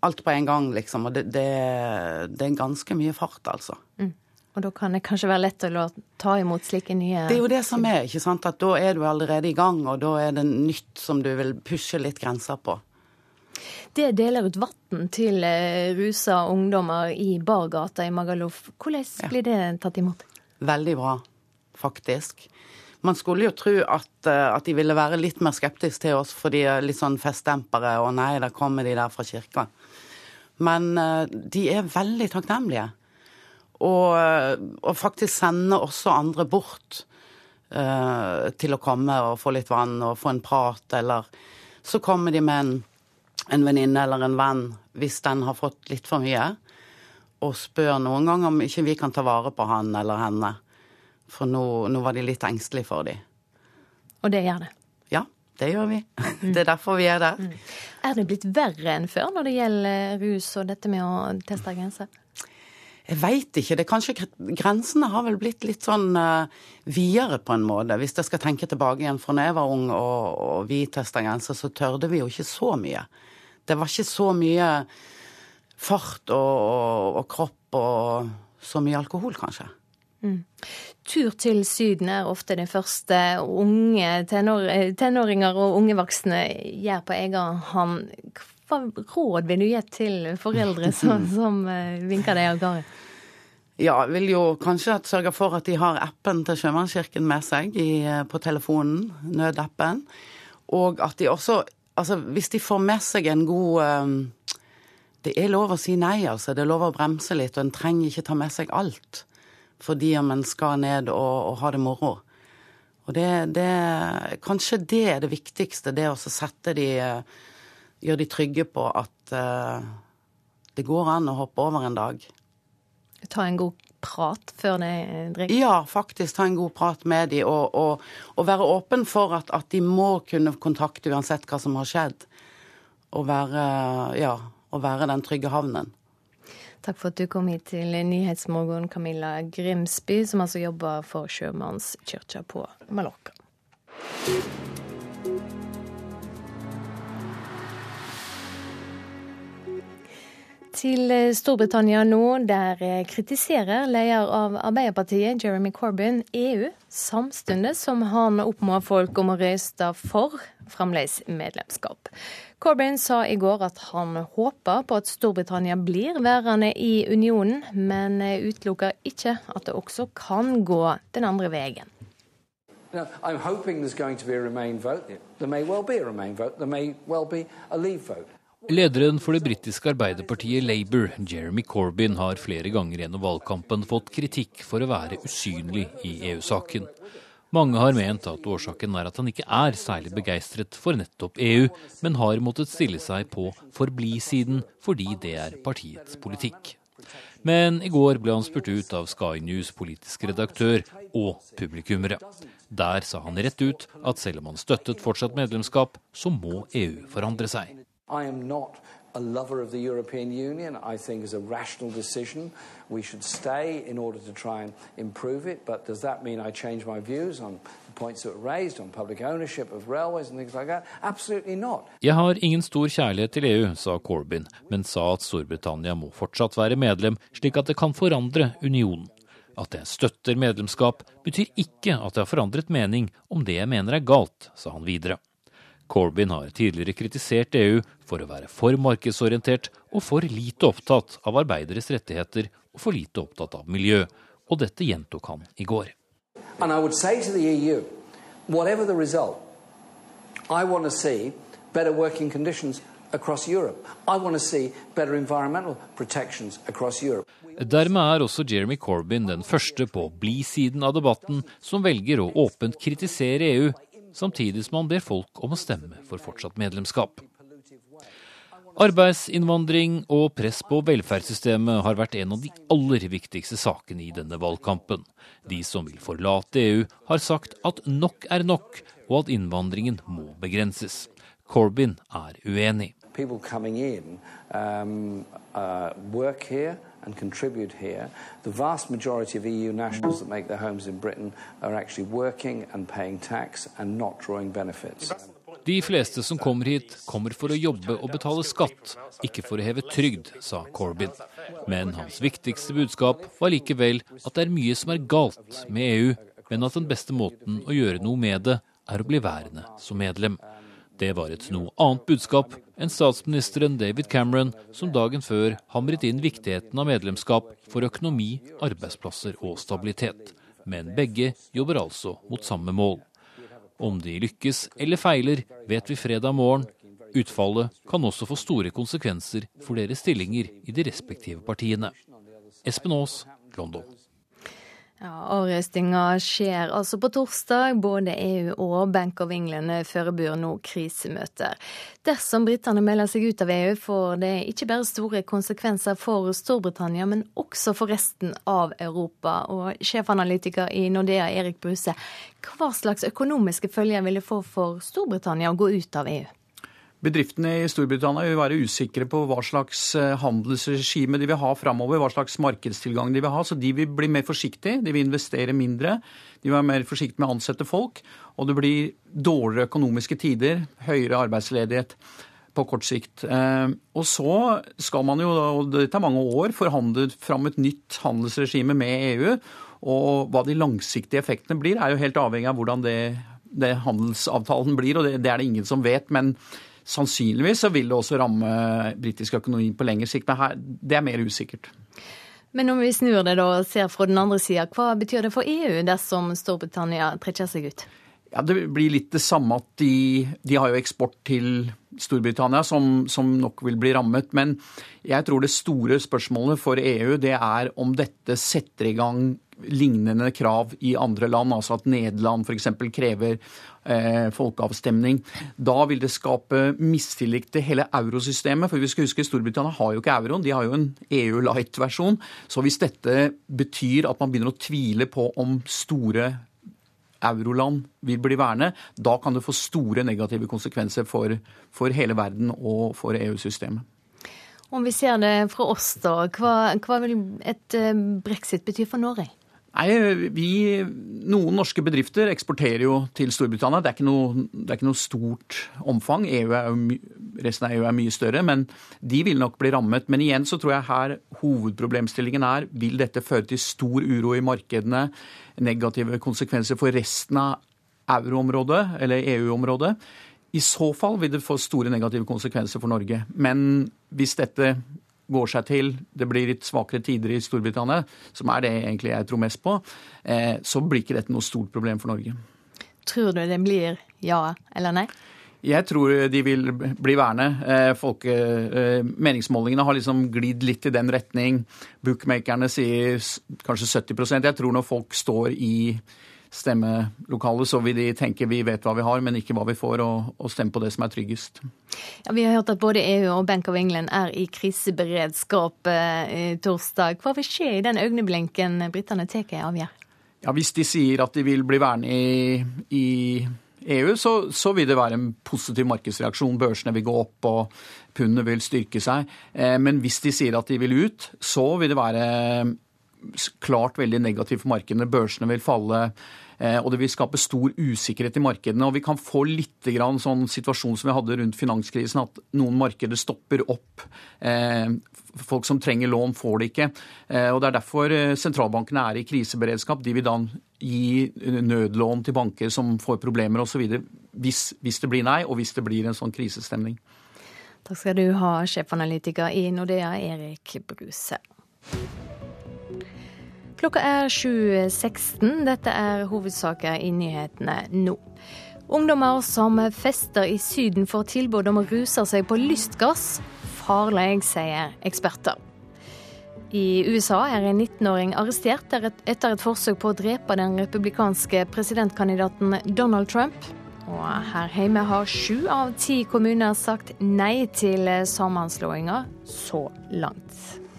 Alt på en gang, liksom. Og det, det, det er ganske mye fart, altså. Mm. Og da kan det kanskje være lett å ta imot slike nye Det er jo det som er, ikke sant. At da er du allerede i gang, og da er det nytt som du vil pushe litt grenser på. Det deler ut vann til eh, rusa ungdommer i bargata i Magaluf. Hvordan blir det tatt imot? veldig bra, faktisk. Man skulle jo tro at, eh, at, de ville være litt mer skeptiske til oss, for de er litt sånn festdempere, og nei, der kommer de der fra kirka. Men eh, de er veldig takknemlige. Og, eh, og faktisk sender også andre bort uh, til å komme og få litt vann og få en prat, eller så kommer de med en, en venninne eller en venn hvis den har fått litt for mye og spør noen ganger om ikke vi kan ta vare på han eller henne. For nå, nå var de litt engstelige for dem. Og det gjør det? Ja, det gjør vi. Mm. Det er derfor vi er der. Mm. Er det blitt verre enn før når det gjelder rus og dette med å teste grenser? Jeg veit ikke. det kanskje Grensene har vel blitt litt sånn uh, videre på en måte. Hvis jeg skal tenke tilbake igjen fra da jeg var ung og, og vi testa grenser, så tørde vi jo ikke så mye. Det var ikke så mye fart og, og, og, kropp og så mye alkohol, kanskje. Mm. Tur til Syden er ofte det første unge tenår, tenåringer og unge voksne gjør på egen hånd. Hva råd vil du gi til foreldre som, som eh, vinker deg av gårde? Ja, jeg vil jo kanskje sørge for at de har appen til Sjømannskirken med seg i, eh, på telefonen, nødappen. Og at de også Altså, hvis de får med seg en god um, det er lov å si nei, altså. Det er lov å bremse litt, og en trenger ikke ta med seg alt fordi om en skal ned og, og ha det moro. Og det, det, Kanskje det er det viktigste, det å sette de Gjøre de trygge på at uh, det går an å hoppe over en dag. Ta en god prat før de drikker? Ja, faktisk ta en god prat med dem. og, og, og være åpen for at, at, de må kunne kontakte uansett hva som har skjedd. Og være Ja og være den trygge havnen. Takk for at du kom hit til Nyhetsmorgen, Camilla Grimsby, som altså jobber for Sjømannskirka på Mallorca. Til Storbritannia nå, der kritiserer leder av Arbeiderpartiet, Jeremy Corbyn, EU, samtidig som han oppfordrer folk om å røyste for fremdeles medlemskap. Corbyn sa i går at han håper på at Storbritannia blir værende i unionen, men utelukker ikke at det også kan gå den andre veien. Now, I'm hoping there's going to be a Remain vote. There may well be a Remain vote. There may well be a Leave vote. Lederen for det britiske arbeiderpartiet Labour, Jeremy Corbyn, har flere ganger gjennom valgkampen fått kritikk for å være usynlig i EU-saken. Mange har ment at årsaken er at han ikke er særlig begeistret for nettopp EU, men har måttet stille seg på forbli-siden fordi det er partiets politikk. Men i går ble han spurt ut av Sky News politisk redaktør og publikummere. Der sa han rett ut at selv om han støttet fortsatt medlemskap, så må EU forandre seg. I am not a lover of the European Union. I think is a rational decision. We should stay in order to try and improve it. But does that mean I change my views on the points that were raised on public ownership of railways and things like that? Absolutely not. Jeg har ingen stor kjærlighet til EU, sa Corbyn, men sa at Storbritannia må fortsatt være medlem, slik at det kan forandre unionen. At jeg støtter medlemskap, betyr ikke at jeg har forandret mening om det jeg mener er galt, sa han videre. Corbyn har tidligere kritisert EU for å være for markedsorientert og for lite opptatt av arbeideres rettigheter og for lite opptatt av miljø. Og dette gjentok han i går. EU, result, I want to see better working conditions across Europe. I want to see better environmental protections across Europe. Dermed er også Jeremy Corbyn den første på bli-siden av debatten som velger å åpent kritisere EU samtidig som han ber folk om å stemme for fortsatt medlemskap. Arbeidsinnvandring og press på velferdssystemet har vært en av de aller viktigste sakene i denne valgkampen. De som vil forlate EU, har sagt at nok er nok, og at innvandringen må begrenses. Corbyn er uenig. People coming in, um, uh, work and contribute here. The vast majority of EU nationals that make their homes in Britain are actually working and paying tax and not drawing benefits. De fleste som kommer hit, kommer for å jobbe og betale skatt, ikke for å heve trygd, sa Corbyn. Men hans viktigste budskap var likevel at det er mye som er galt med EU, men at den beste måten å gjøre noe med det, er å bli værende som medlem. Det var et noe annet budskap enn statsministeren David Cameron, som dagen før hamret inn viktigheten av medlemskap for økonomi, arbeidsplasser og stabilitet. Men begge jobber altså mot samme mål. Om de lykkes eller feiler, vet vi fredag morgen. Utfallet kan også få store konsekvenser for deres stillinger i de respektive partiene. Espen Aas, London. Ja, Avrøstinga skjer altså på torsdag. Både EU og Bank of England forbereder nå krisemøter. Dersom britene melder seg ut av EU, får det ikke bare store konsekvenser for Storbritannia, men også for resten av Europa. Og sjefanalytiker i Nordea, Erik Bruse, hva slags økonomiske følger vil det få for Storbritannia å gå ut av EU? Bedriftene i Storbritannia vil være usikre på hva slags eh, handelsregime de vil ha framover, hva slags markedstilgang de vil ha. Så de vil bli mer forsiktige, de vil investere mindre. De vil være mer forsiktige med å ansette folk. Og det blir dårligere økonomiske tider, høyere arbeidsledighet på kort sikt. Eh, og så skal man jo, og det tar mange år, forhandle fram et nytt handelsregime med EU. Og hva de langsiktige effektene blir, er jo helt avhengig av hvordan det, det handelsavtalen blir, og det, det er det ingen som vet. men Sannsynligvis så vil det også ramme britisk økonomi på lengre sikt, men her, det er mer usikkert. Men om vi snur det da og ser fra den andre sida, hva betyr det for EU dersom Storbritannia trekker seg ut? Ja, Det blir litt det samme at de, de har jo eksport til Storbritannia, som, som, nok vil bli rammet. Men jeg tror det store spørsmålet for EU det er om dette setter i gang lignende krav i andre land, altså at Nederland f.eks. krever eh, folkeavstemning. Da vil det skape mistillit til hele eurosystemet. For vi skal huske Storbritannia har jo ikke euroen, de har jo en EU light-versjon. Så hvis dette betyr at man begynner å tvile på om store euroland vil bli værende, da kan det få store negative konsekvenser for, for hele verden og for EU-systemet. Om vi ser det fra oss, da. Hva, hva vil et eh, brexit bety for Norge? Nei, vi, Noen norske bedrifter eksporterer jo til Storbritannia. Det er ikke noe, er ikke noe stort omfang. EU er jo, resten av EU er mye større, men de vil nok bli rammet. Men igjen så tror jeg her hovedproblemstillingen er vil dette føre til stor uro i markedene, negative konsekvenser for resten av euroområdet eller EU-området. I så fall vil det få store negative konsekvenser for Norge. Men hvis dette går seg til, det blir litt svakere tider i Storbritannia, som er det egentlig jeg tror mest på, eh, så blir ikke dette noe stort problem for Norge. Tror du det blir ja eller nei? Jeg tror de vil bli værende. Eh, Folke, eh, meningsmålingene har liksom glidd litt i den retning. Bookmakerne sier kanskje 70% Jeg tror når folk står i stemmelokalet, så vil de tenke vi vet hva vi har, men ikke hva vi får, og, og stemme på det som er tryggest. Ja, vi har hørt at både EU og Bank of England er i kriseberedskap eh, torsdag. Hva vil skje i den øyeblinken britene tar en avgjørelse? Ja, Hvis de sier at de vil bli værende i, i EU, så, så, vil det være en positiv markedsreaksjon. Børsene vil gå opp og pundet vil styrke seg. Eh, men hvis de sier at de vil ut, så vil det være klart veldig negativt for markedene. Børsene vil falle. Eh, og det vil skape stor usikkerhet i markedene. Og vi kan få litt grann sånn situasjon som vi hadde rundt finanskrisen, at noen markeder stopper opp. Eh, folk som trenger lån, får det ikke. Og Det er derfor sentralbankene er i kriseberedskap. De vil da gi nødlån til banker som får problemer osv. Hvis, hvis det blir nei, og hvis det blir en sånn krisestemning. Takk skal du ha, sjefanalytiker i Nordea, Erik Bruse. Klokka er 7.16. Dette er hovedsaker i nyhetene nå. Ungdommer som fester i Syden får tilbud om å ruse seg på lystgass. Farlig, sier eksperter. I USA er en 19-åring arrestert etter et forsøk på å drepe den republikanske presidentkandidaten Donald Trump. Og her hjemme har sju av ti kommuner sagt nei til sammenslåinger så langt.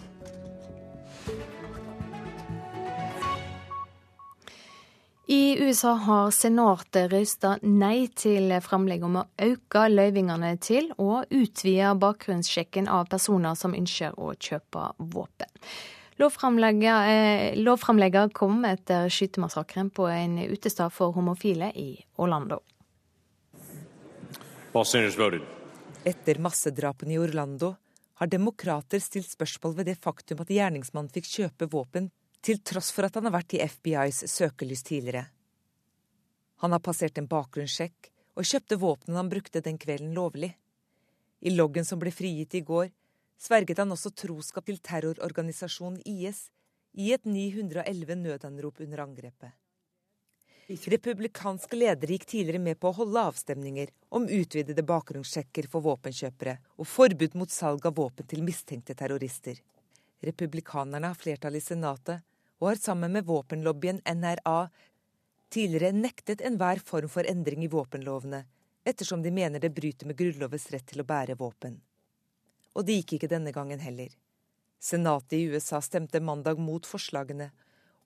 I USA har senatet røysta nei til framlegg om å øke løyvingene til og utvide bakgrunnssjekken av personer som ønsker å kjøpe våpen. Lovframlegget eh, kom etter skytemassakren på en utestad for homofile i Orlando. Etter massedrapene i Orlando har demokrater stilt spørsmål ved det faktum at gjerningsmannen fikk kjøpe våpen til tross for at han har vært i FBIs søkelys tidligere. Han har passert en bakgrunnssjekk og kjøpte våpnene han brukte den kvelden lovlig. I loggen som ble frigitt i går, sverget han også troskap til terrororganisasjonen IS i et 911 nødanrop under angrepet. Republikanske ledere gikk tidligere med på å holde avstemninger om utvidede bakgrunnssjekker for våpenkjøpere og forbud mot salg av våpen til mistenkte terrorister. Republikanerne har flertall i Senatet og har sammen med våpenlobbyen NRA tidligere nektet enhver form for endring i våpenlovene, ettersom de mener det bryter med Grunnlovens rett til å bære våpen. Og det gikk ikke denne gangen heller. Senatet i USA stemte mandag mot forslagene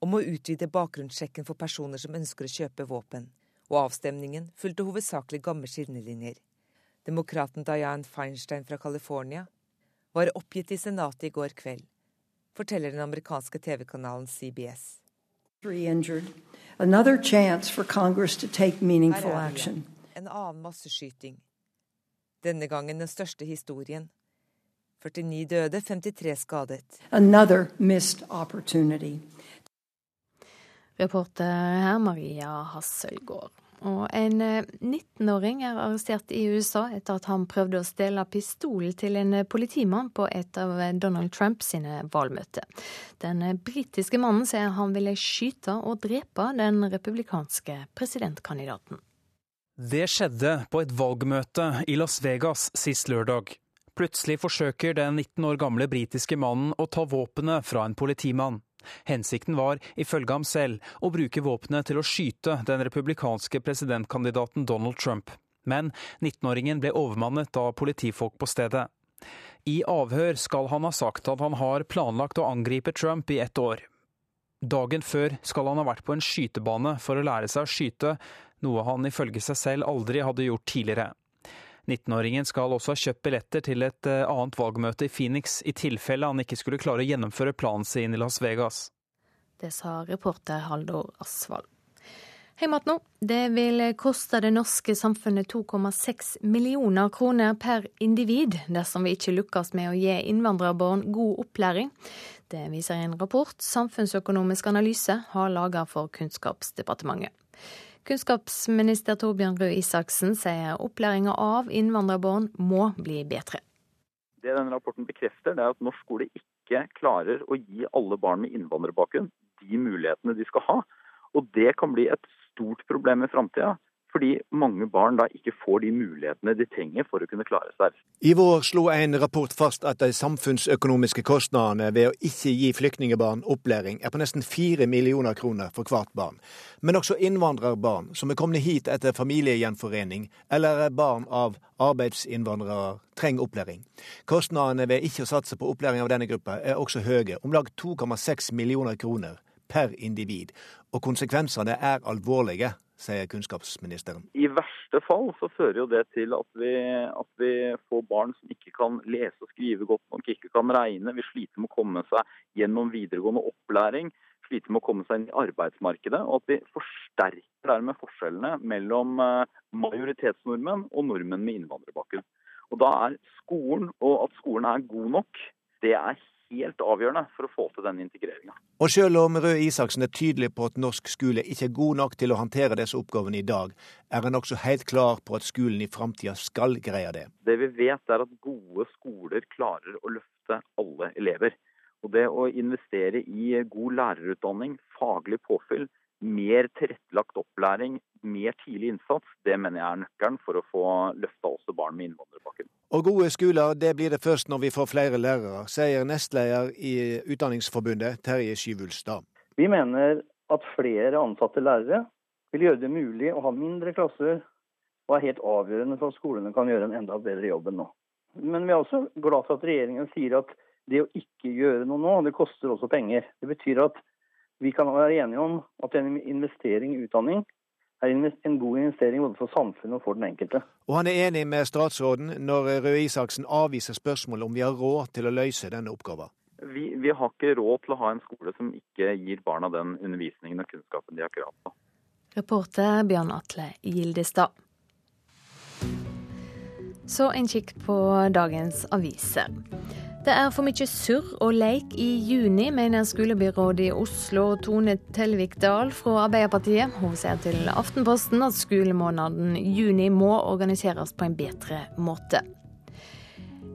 om å utvide bakgrunnssjekken for personer som ønsker å kjøpe våpen, og avstemningen fulgte hovedsakelig gamle skillelinjer. Demokraten Diane Feinstein fra California var oppgitt i Senatet i går kveld forteller den amerikanske TV-kanalen CBS. En annen masseskyting. Denne gangen den største historien. 49 døde, 53 skadet. Reporter her Maria Hasselgaard. Og en 19-åring eh, er arrestert i USA etter at han prøvde å stjele pistol til en eh, politimann på et av eh, Donald Trumps valgmøter. Den britiske mannen sier han ville skyte og drepe den republikanske presidentkandidaten. Det skjedde på et valgmøte i Las Vegas sist lørdag. Plutselig forsøker den 19 år gamle britiske mannen å ta våpenet fra en politimann. Hensikten var, ifølge ham selv, å bruke våpenet til å skyte den republikanske presidentkandidaten Donald Trump. Men 19-åringen ble overmannet av politifolk på stedet. I avhør skal han ha sagt at han har planlagt å angripe Trump i ett år. Dagen før skal han ha vært på en skytebane for å lære seg å skyte, noe han ifølge seg selv aldri hadde gjort tidligere. 19-åringen skal også ha kjøpt billetter til et eh, annet valgmøte i Phoenix, i tilfelle han ikke skulle klare å gjennomføre planen sin i Las Vegas. Det sa reporter Haldor Asvald. Heimat nå. Det vil koste det norske samfunnet 2,6 millioner kroner per individ dersom vi ikke lykkes med å gi innvandrerbarn god opplæring. Det viser en rapport Samfunnsøkonomisk analyse har laget for Kunnskapsdepartementet. Kunnskapsminister Torbjørn Røe Isaksen sier opplæringa av innvandrerbarn må bli bedre. Det denne rapporten bekrefter, er at norsk skole ikke klarer å gi alle barn med innvandrerbakgrunn de mulighetene de skal ha. Og det kan bli et stort problem i framtida. Fordi mange barn da ikke får de mulighetene de trenger for å kunne klare seg. I vår slo en rapport fast at de samfunnsøkonomiske kostnadene ved å ikke gi flyktningebarn opplæring er på nesten fire millioner kroner for hvert barn. Men også innvandrerbarn som er kommet hit etter familiegjenforening, eller er barn av arbeidsinnvandrere, trenger opplæring. Kostnadene ved ikke å satse på opplæring av denne gruppa er også høye, om lag 2,6 millioner kroner per individ. Og konsekvensene er alvorlige, sier kunnskapsministeren. I verste fall så fører jo det til at vi, at vi, får barn som ikke kan lese og skrive godt nok, ikke kan regne. Vi sliter med å komme seg gjennom videregående opplæring, sliter med å komme seg inn i arbeidsmarkedet. Og at vi forsterker dermed forskjellene mellom eh, majoritetsnordmenn og nordmenn med innvandrerbakgrunn. Og da er skolen, og at skolen er god nok, det er helt avgjørende for å få til den integreringa. Og selv om Røe Isaksen er tydelig på at norsk skole ikke er god nok til å håndtere disse oppgavene i dag, er han også helt klar på at skolen i framtida skal greie det. Det vi vet, er at gode skoler klarer å løfte alle elever. Og det å investere i god lærerutdanning, faglig påfyll, mer tilrettelagt opplæring, mer tidlig innsats, det mener jeg er nøkkelen for å få løfta også barn med innvandrerbakgrunn. Og gode skoler, det blir det først når vi får flere lærere, sier nestleder i Utdanningsforbundet, Terje Skyvulstad. Vi mener at flere ansatte lærere vil gjøre det mulig å ha mindre klasser, og er helt avgjørende for at skolene kan gjøre en enda bedre jobb enn nå. Men vi er også glad for at regjeringen sier at det å ikke gjøre noe nå, det koster også penger. Det betyr at vi kan være enige om at en investering i utdanning er en god investering både for samfunnet og for den enkelte. Og han er enig med statsråden når Røe Isaksen avviser spørsmålet om vi har råd til å løse denne oppgaven. Vi, vi, har ikke råd til å ha en skole som ikke gir barna den undervisningen og kunnskapen de har krav på. Reporter Bjørn Atle Gildestad. Så en kikk på dagens aviser. Det er for mye surr og leik i juni, mener skolebyrådet i Oslo Tone Telvik Dahl fra Arbeiderpartiet. Hun sier til Aftenposten at skolemåneden juni må organiseres på en bedre måte.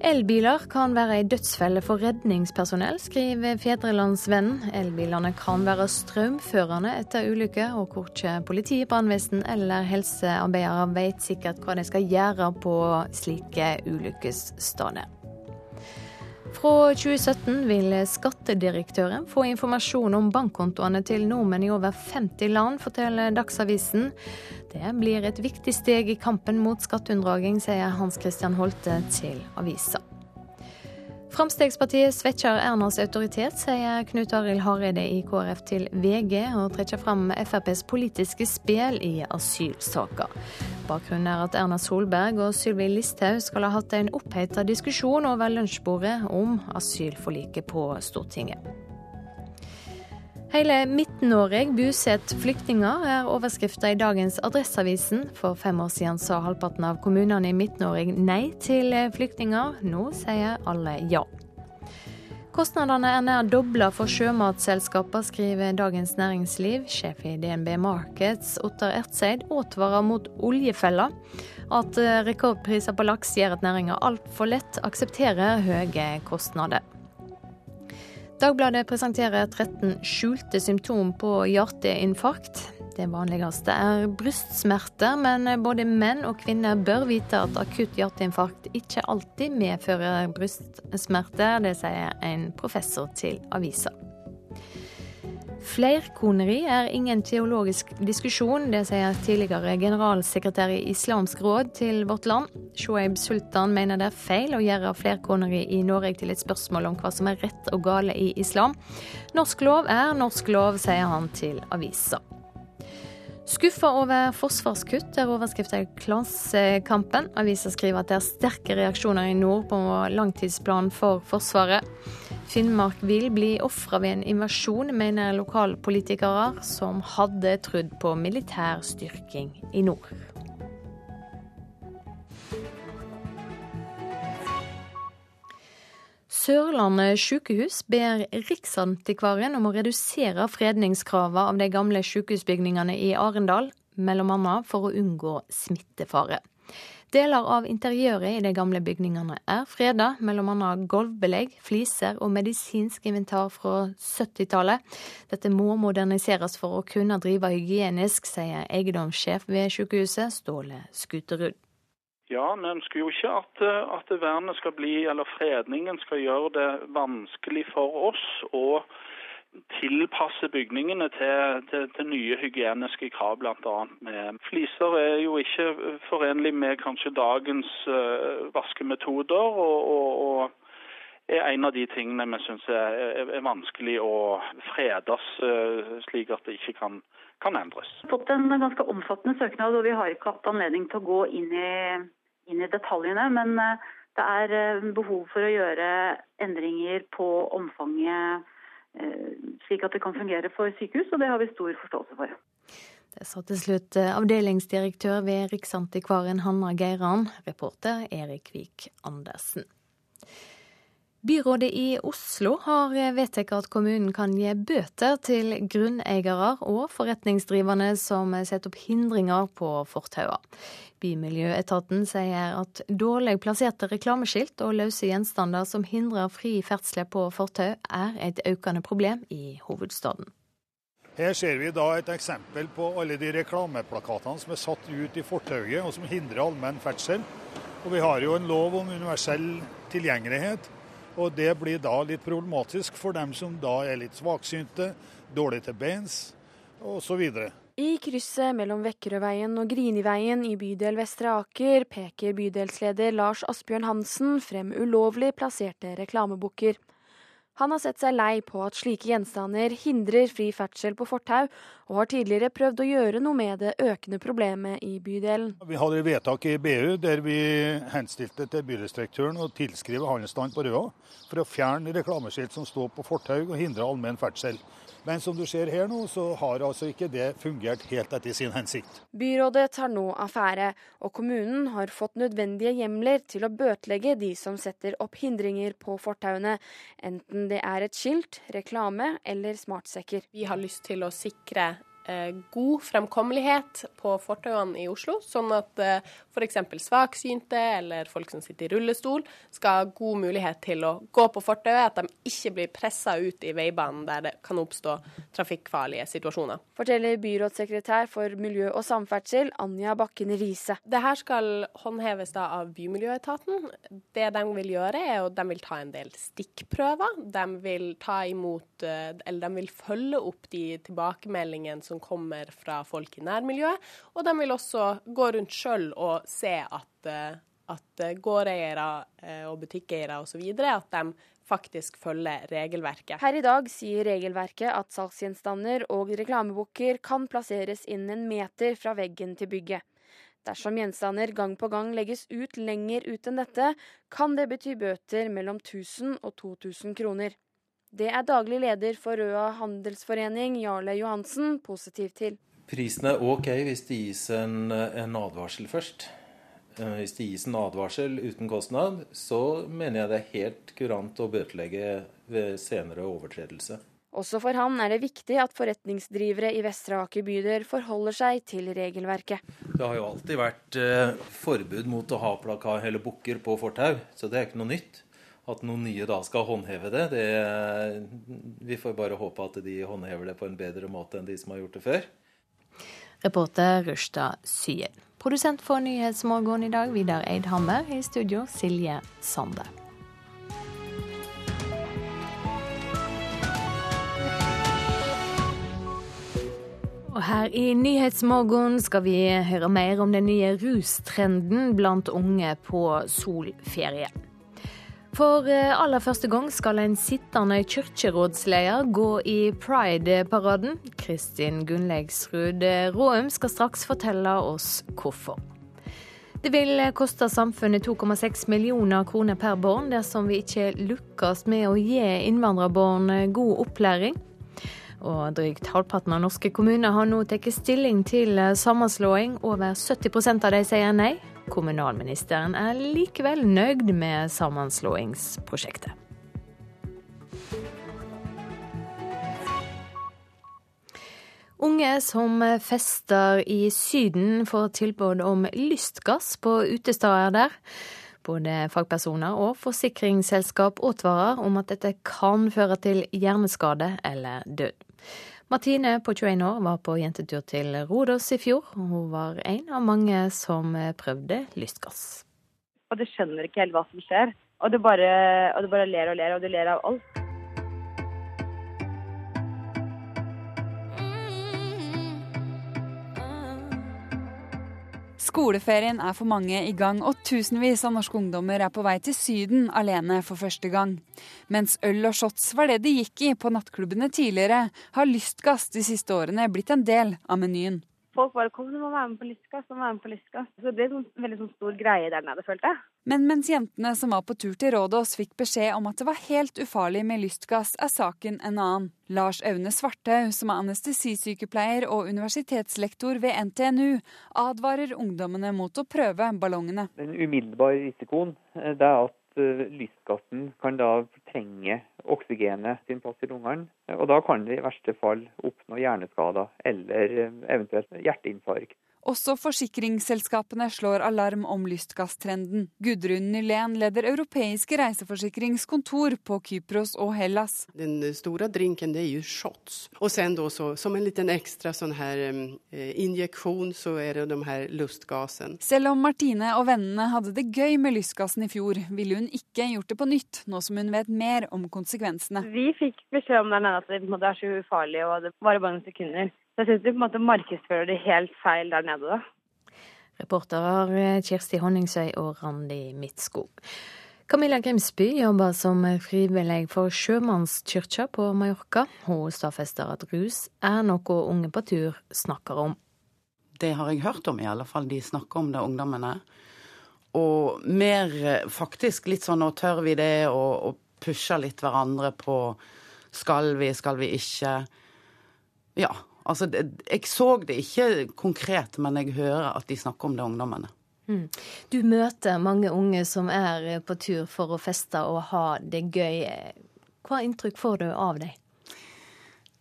Elbiler kan være ei dødsfelle for redningspersonell, skriver Fedrelandsvennen. Elbilene kan være strømførende etter ulykker, og korkje politi, brannvesen eller helsearbeidere vet sikkert hva de skal gjøre på slike ulykkessteder. Fra 2017 vil skattedirektøren få informasjon om bankkontoene til nordmenn i over 50 land, forteller Dagsavisen. Det blir et viktig steg i kampen mot skatteunndraging, sier Hans Christian Holte til avisa. Fremskrittspartiet svekker Ernas autoritet, sier Knut Arild Hareide i KrF til VG, og trekker fram FrPs politiske spill i asylsaker. Bakgrunnen er at Erna Solberg og Sylvi Listhaug skal ha hatt en oppheta diskusjon over lunsjbordet om asylforliket på Stortinget. Hele Midt-Norge bosetter flyktninger, er overskrifta i dagens Adresseavisen. For fem år siden sa halvparten av kommunene i Midt-Norge nei til flyktninger. Nå sier alle ja. Kostnadene er nær dobla for sjømatselskaper, skriver Dagens Næringsliv. Sjef i DNB Markets, Ottar Ertseid, advarer mot oljefella. At rekordpriser på laks gjør at næringa altfor lett aksepterer høye kostnader. Dagbladet presenterer 13 skjulte symptom på hjerteinfarkt. Det vanligste er brystsmerter, men både menn og kvinner bør vite at akutt hjerteinfarkt ikke alltid medfører brystsmerter. Det sier en professor til avisa. Flerkoneri er ingen teologisk diskusjon, det sier tidligere generalsekretær i Islamsk råd til Vårt Land. Shoaib Sultan mener det er feil å gjøre flerkoneri i Norge til et spørsmål om hva som er rett og gale i islam. Norsk lov er norsk lov, sier han til avisa. Skuffa over forsvarskutt er overskrifta i Klassekampen. Avisa skriver at det er sterke reaksjoner i nord på langtidsplanen for Forsvaret. Finnmark vil bli ofra ved en invasjon, mener lokalpolitikere som hadde trodd på militær styrking i nord. Sørlandet sykehus ber Riksantikvaren om å redusere fredningskravene av de gamle sykehusbygningene i Arendal, bl.a. for å unngå smittefare. Deler av interiøret i de gamle bygningene er freda, bl.a. gulvbelegg, fliser og medisinsk inventar fra 70-tallet. Dette må moderniseres for å kunne drive hygienisk, sier eiendomssjef ved sykehuset, Ståle Skuterud. Ja, vi ønsker jo ikke at, at vernet skal bli, eller fredningen skal gjøre det vanskelig for oss å tilpasse bygningene til, til, til nye hygieniske krav, bl.a. med fliser er jo ikke forenlig med kanskje dagens uh, vaskemetoder. og, og, og er en av de tingene vi syns er, er, vanskelig å fredes, uh, slik at det ikke kan, kan endres. Vi har fått en ganske omfattende søknad, og vi har ikke hatt anledning til å gå inn i, inn i detaljene. Men uh, det er behov for å gjøre endringer på omfanget Eh, slik at det kan fungere for sykehus, og det har vi stor forståelse for. Det sa til slutt eh, avdelingsdirektør ved Riksantikvaren Hanna Geiran, reporter Erik Vik Andersen. Byrådet i Oslo har vedtatt at kommunen kan gi bøter til grunneiere og forretningsdrivende som setter opp hindringer på fortauene. Bymiljøetaten sier at dårlig plasserte reklameskilt og løse gjenstander som hindrer fri ferdsel på fortau, er et økende problem i hovedstaden. Her ser vi da et eksempel på alle de reklameplakatene som er satt ut i fortauet, og som hindrer allmenn ferdsel. Og vi har jo en lov om universell tilgjengelighet, og det blir da litt problematisk for dem som da er litt svaksynte, dårlig til beins osv. I krysset mellom Vekkerøveien og Griniveien i bydel Vestre Aker peker bydelsleder Lars Asbjørn Hansen frem ulovlig plasserte reklamebukker. Han har sett seg lei på at slike gjenstander hindrer fri ferdsel på fortau, og har tidligere prøvd å gjøre noe med det økende problemet i bydelen. Vi hadde vedtak i BU der vi henstilte til bydelsdirektøren å tilskrive handelsstanden på Røa for å fjerne reklameskilt som står på fortau og hindre allmenn ferdsel. Men som du ser her nå, så har altså ikke det fungert helt etter sin hensikt. Byrådet tar nå affære, og kommunen har fått nødvendige hjemler til å bøtelegge de som setter opp hindringer på fortauene, enten det er et skilt, reklame eller smartsekker. Vi har lyst til å sikre Eh, god fremkommelighet på fortauene i Oslo, sånn at eh, f.eks. svaksynte eller folk som sitter i rullestol, skal ha god mulighet til å gå på fortauet, at de ikke blir pressa ut i veibanen der det kan oppstå trafikkfarlige situasjoner. Forteller byrådssekretær for miljø og samferdsel, Anja Bakken Riise. Det her skal håndheves da av Bymiljøetaten. Det de vil gjøre, er at de vil ta en del stikkprøver. De vil ta imot, eh, eller de vil følge opp de tilbakemeldingene som kommer fra folk i nærmiljøet. Og de vil også gå rundt sjøl og se at, eh, at gårdeiere eh, og butikkeiere osv. at de faktisk følger regelverket. Her i dag sier regelverket at salgsgjenstander og reklameboker kan plasseres innen en meter fra veggen til bygget. Dersom gjenstander gang på gang legges ut lenger ut enn dette, kan det bety bøter mellom 1000 og 2000 kroner. Det er daglig leder for Røa handelsforening, Jarle Johansen, positiv til. Prisen er OK hvis det gis en, en advarsel først. Eh, hvis det gis en advarsel uten kostnad, så mener jeg det er helt kurant å bøtelegge ved senere overtredelse. Også for han er det viktig at forretningsdrivere i Vestre Aker bydel forholder seg til regelverket. Det har jo alltid vært eh, forbud mot å ha plakat eller bukker på fortau, så det er ikke noe nytt. At noen nye da skal håndheve det, det Vi får bare håpe at de håndhever det på en bedre måte enn de som har gjort det før. Reporter Rushta Syen. Produsent for Nyhetsmorgen i dag, Vidar Eidhammer. I studio, Silje Sande. Og her i Nyhetsmorgen skal vi høre mer om den nye rustrenden blant unge på solferie. For eh, aller første gang skal en sittende kirkerådsleder gå i Pride-paraden. Kristin Gunnlegsrud Råum skal straks fortelle oss hvorfor. Det vil koste samfunnet 2,6 millioner kroner per barn dersom vi ikke lykkes med å gi innvandrerbarn god opplæring. Og drygt halvparten av norske kommuner har nå tatt stilling til sammenslåing. Over 70% av de sier nei. Kommunalministeren er likevel nøyd med sammenslåingsprosjektet. Unge som fester i Syden får tilbud om lystgass på utesteder der. Både fagpersoner og forsikringsselskap advarer om at dette kan føre til hjerneskade eller død. Martine på 21 år var på jentetur til Rodos i fjor. Hun var en av mange som prøvde lystgass. Og du skjønner ikke helt hva som skjer. Og du bare, og du bare ler og ler, og du ler av alt. Skoleferien er for mange i gang, og tusenvis av norske ungdommer er på vei til Syden alene for første gang. Mens øl og shots var det de gikk i på nattklubbene tidligere, har lystgass de siste årene blitt en del av menyen. Folk bare 'kom, du må være med på lystgass', du må være med på lystgass. Så det ble en sånn, veldig sånn stor greie der nede, følte jeg. Men mens jentene som var på tur til Rådås fikk beskjed om at det var helt ufarlig med lystgass, er saken en annen. Lars Aune Svarthaug, som er anestesisykepleier og universitetslektor ved NTNU, advarer ungdommene mot å prøve ballongene. Den umiddelbare risikoen eh, det er at Eh, lystgassen kan da fortrenge oksygenet sin plass i lungene. Og da kan det i verste fall oppnå hjerneskader eller eh, eventuelt hjerteinfarkt. Også forsikringsselskapene slår alarm om lystgasstrenden. Gudrun Nylén leder europeiske reiseforsikringskontor på Kypros og Hellas. Den store drinken det er jo shots. Og sen då, så, som en liten ekstra sånn her eh, injeksjon, så er det de her lystgassen. Selv om Martine og vennene hadde det gøy med lystgassen i fjor, ville hun ikke gjort det på nytt, nå som hun vet mer om konsekvensene. Vi fikk beskjed om det at det er så ufarlig og det varer bare noen sekunder. Så jeg syns de på en måte markedsfører det helt feil der nede, da. Reporterer eh, Kirsti Honningsøy og Randi Midtskog. Camilla Grimsby jobber som frivillig for Sjømannskirka på Mallorca. Hun stadfester at rus er noe unge på tur snakker om. Det har jeg hørt om, i alle fall. De snakker om det, ungdommene. Og mer eh, faktisk litt sånn nå tør vi det, og, og pusher litt hverandre på skal vi, skal vi ikke. Ja, Altså, jeg så det ikke konkret, men jeg hører at de snakker om det, ungdommene. Mm. Du møter mange unge som er på tur for å feste og ha det gøy. Hva inntrykk får du av dem?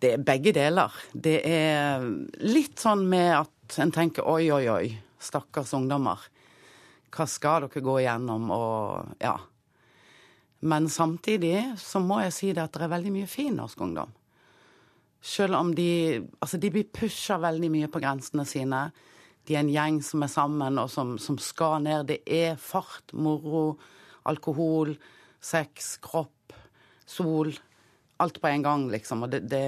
Det er begge deler. Det er litt sånn med at en tenker oi, oi, oi, stakkars ungdommer. Hva skal dere gå igjennom? Og ja. Men samtidig så må jeg si det at det er veldig mye fin norsk ungdom. Selv om de Altså, de blir pusha veldig mye på grensene sine. De er en gjeng som er sammen, og som, som skal ned. Det er fart, moro, alkohol, sex, kropp, sol. Alt på en gang, liksom. Og det, det,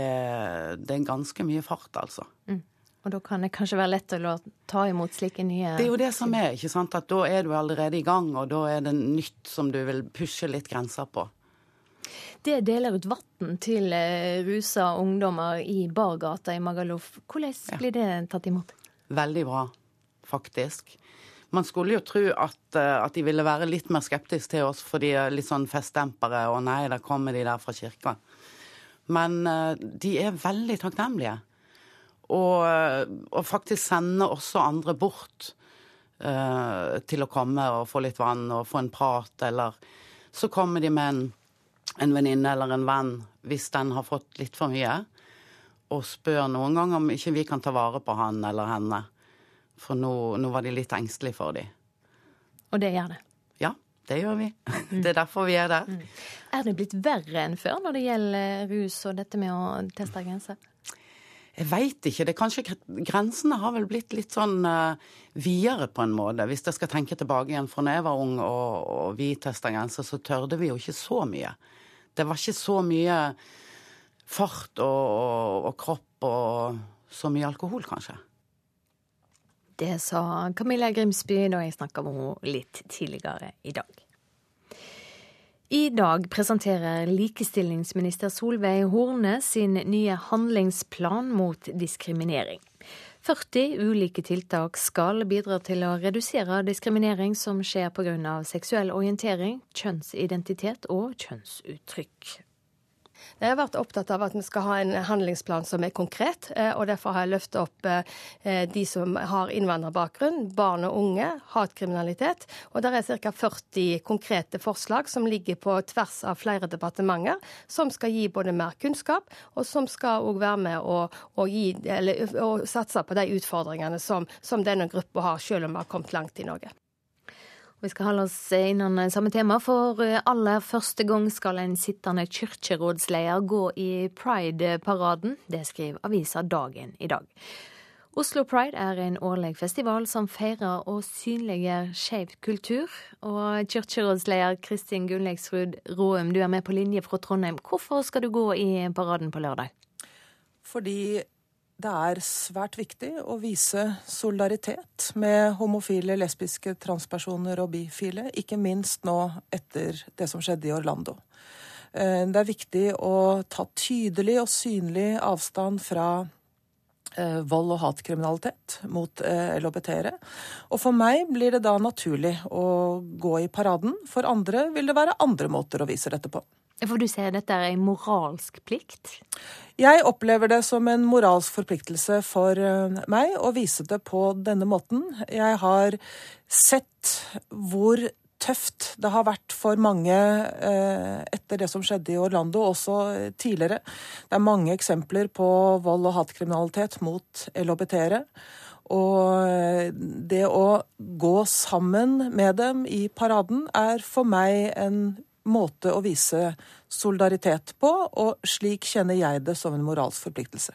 det er ganske mye fart, altså. Mm. Og da kan det kanskje være lett å ta imot slike nye Det er jo det som er, ikke sant. At da er du allerede i gang, og da er det nytt som du vil pushe litt grenser på. Det deler ut vann til eh, rusa ungdommer i bargata i Magaluf. Hvordan blir det tatt imot? Veldig bra, faktisk. Man skulle jo tro at, eh, at, de ville være litt mer skeptiske til oss, for de er litt sånn festdempere, og nei, der kommer de der fra kirka. Men eh, de er veldig takknemlige. Og, og faktisk sender også andre bort uh, til å komme og få litt vann og få en prat, eller så kommer de med en en venninne eller en venn hvis den har fått litt for mye, og spør noen ganger om ikke vi kan ta vare på han eller henne. For nå, nå var de litt engstelige for dem. Og det gjør det? Ja, det gjør vi. Mm. Det er derfor vi er der. Mm. Er det blitt verre enn før når det gjelder rus og dette med å teste grenser? Jeg veit ikke. det kanskje Grensene har vel blitt litt sånn uh, videre på en måte. Hvis jeg skal tenke tilbake igjen fra da jeg var ung og, og vi testa grenser, så tørde vi jo ikke så mye. Det var ikke så mye fart og, og, og kropp og så mye alkohol, kanskje. Det sa Camilla Grimsby da jeg snakka med henne litt tidligere i dag. I dag presenterer likestillingsminister Solveig Horne sin nye handlingsplan mot diskriminering. 40 ulike tiltak skal bidra til å redusere diskriminering som skjer pga. seksuell orientering, kjønnsidentitet og kjønnsuttrykk. Jeg har vært opptatt av at vi skal ha en handlingsplan som er konkret, eh, og derfor har jeg løftet opp eh, de som har innvandrerbakgrunn, barn og unge, hatkriminalitet. Og det er ca. 40 konkrete forslag som ligger på tvers av flere departementer, som skal gi både mer kunnskap, og som skal òg være med å, å, gi, eller, å, satse på de utfordringene som, som denne gruppa har, selv om vi har kommet langt i Norge. Vi skal holde oss innan samme tema, for eh, aller første gang skal en sittende kirkerådsleder gå i Pride-paraden. Det skriver avisa Dagen i dag. Oslo Pride er en årlig festival som feirer og synliggjør skeiv kultur. Og kirkerådsleder Kristin Gunnleiksrud Råum, du er med på linje fra Trondheim. Hvorfor skal du gå i paraden på lørdag? Fordi det er svært viktig å vise solidaritet med homofile, lesbiske, transpersoner og bifile, ikke minst nå etter det som skjedde i Orlando. Eh, det er viktig å ta tydelig og synlig avstand fra eh, vold og hatkriminalitet mot eh, LHBT-ere. Og for meg blir det da naturlig å gå i paraden. For andre vil det være andre måter å vise dette på. For du sier dette er en moralsk plikt? Jeg opplever det som en moralsk forpliktelse for eh, meg å vise det på denne måten. Jeg har sett hvor tøft det har vært for mange eh, etter det som skjedde i Orlando, også tidligere. Det er mange eksempler på vold og hatkriminalitet mot LHBT-ere. Og eh, det å gå sammen med dem i paraden er for meg en måte å vise solidaritet på, og slik kjenner jeg det som en moralsk forpliktelse.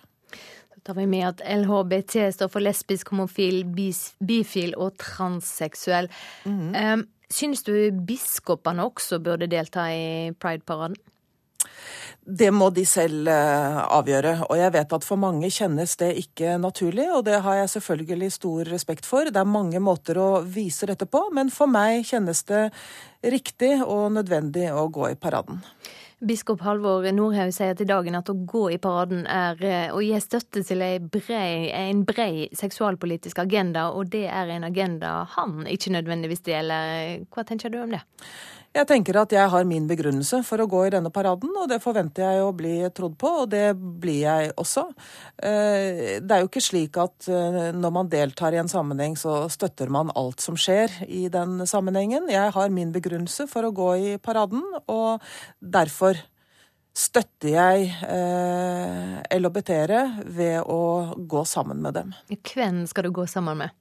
Tar vi med at LHBT står for lesbisk, homofil, bis, bifil og transseksuell. Mm. Synes du biskopene også burde delta i Pride-paraden? Det må de selv eh, avgjøre. Og jeg vet at for mange kjennes det ikke naturlig, og det har jeg selvfølgelig stor respekt for. Det er mange måter å vise dette på, men for meg kjennes det riktig og nødvendig å gå i paraden. Biskop Halvor Nordhaug sier til dagen at å gå i paraden er eh, å gi støtte til brei, en brei seksualpolitisk agenda, og det er en agenda han ikke nødvendigvis deler. Hva tenker du om det? Jeg tenker at jeg har min begrunnelse for å gå i denne paraden, og det forventer jeg å bli trodd på, og det blir jeg også. Eh, det er jo ikke slik at eh, når man deltar i en sammenheng, så støtter man alt som skjer i den sammenhengen. Jeg har min begrunnelse for å gå i paraden, og derfor støtter jeg eh, LHBT-ere ved å gå sammen med dem. Hvem skal du gå sammen med?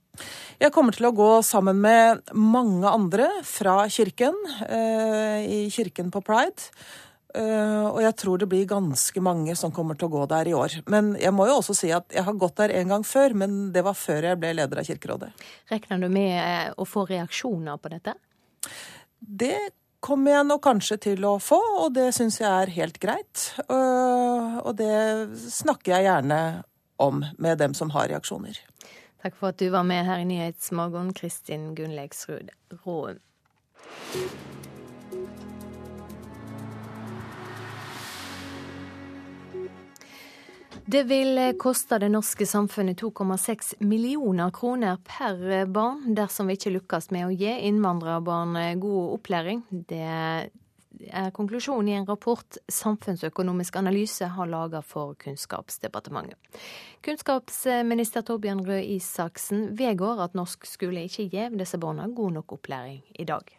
Jeg kommer til å gå sammen med mange andre fra kirken, eh, i kirken på Pride. Uh, og jeg tror det blir ganske mange som kommer til å gå der i år. Men jeg må jo også si at jeg har gått der en gang før, men det var før jeg ble leder av Kirkerådet. Regner du med uh, å få reaksjoner på dette? Det kommer jeg nok kanskje til å få, og det syns jeg er helt greit. Og det snakker jeg gjerne om med dem som har reaksjoner. Takk for at du var med her i Nyhetsmorgen, Kristin Gunnleiksrud Råum. Det vil koste det norske samfunnet 2,6 millioner kroner per barn dersom vi ikke lykkes med å gi innvandrerbarn god opplæring. Det er konklusjonen i en rapport Samfunnsøkonomisk analyse har laga for Kunnskapsdepartementet. Kunnskapsminister Torbjørn Røe Isaksen vedgår at norsk skole ikke gir disse barna god nok opplæring i dag.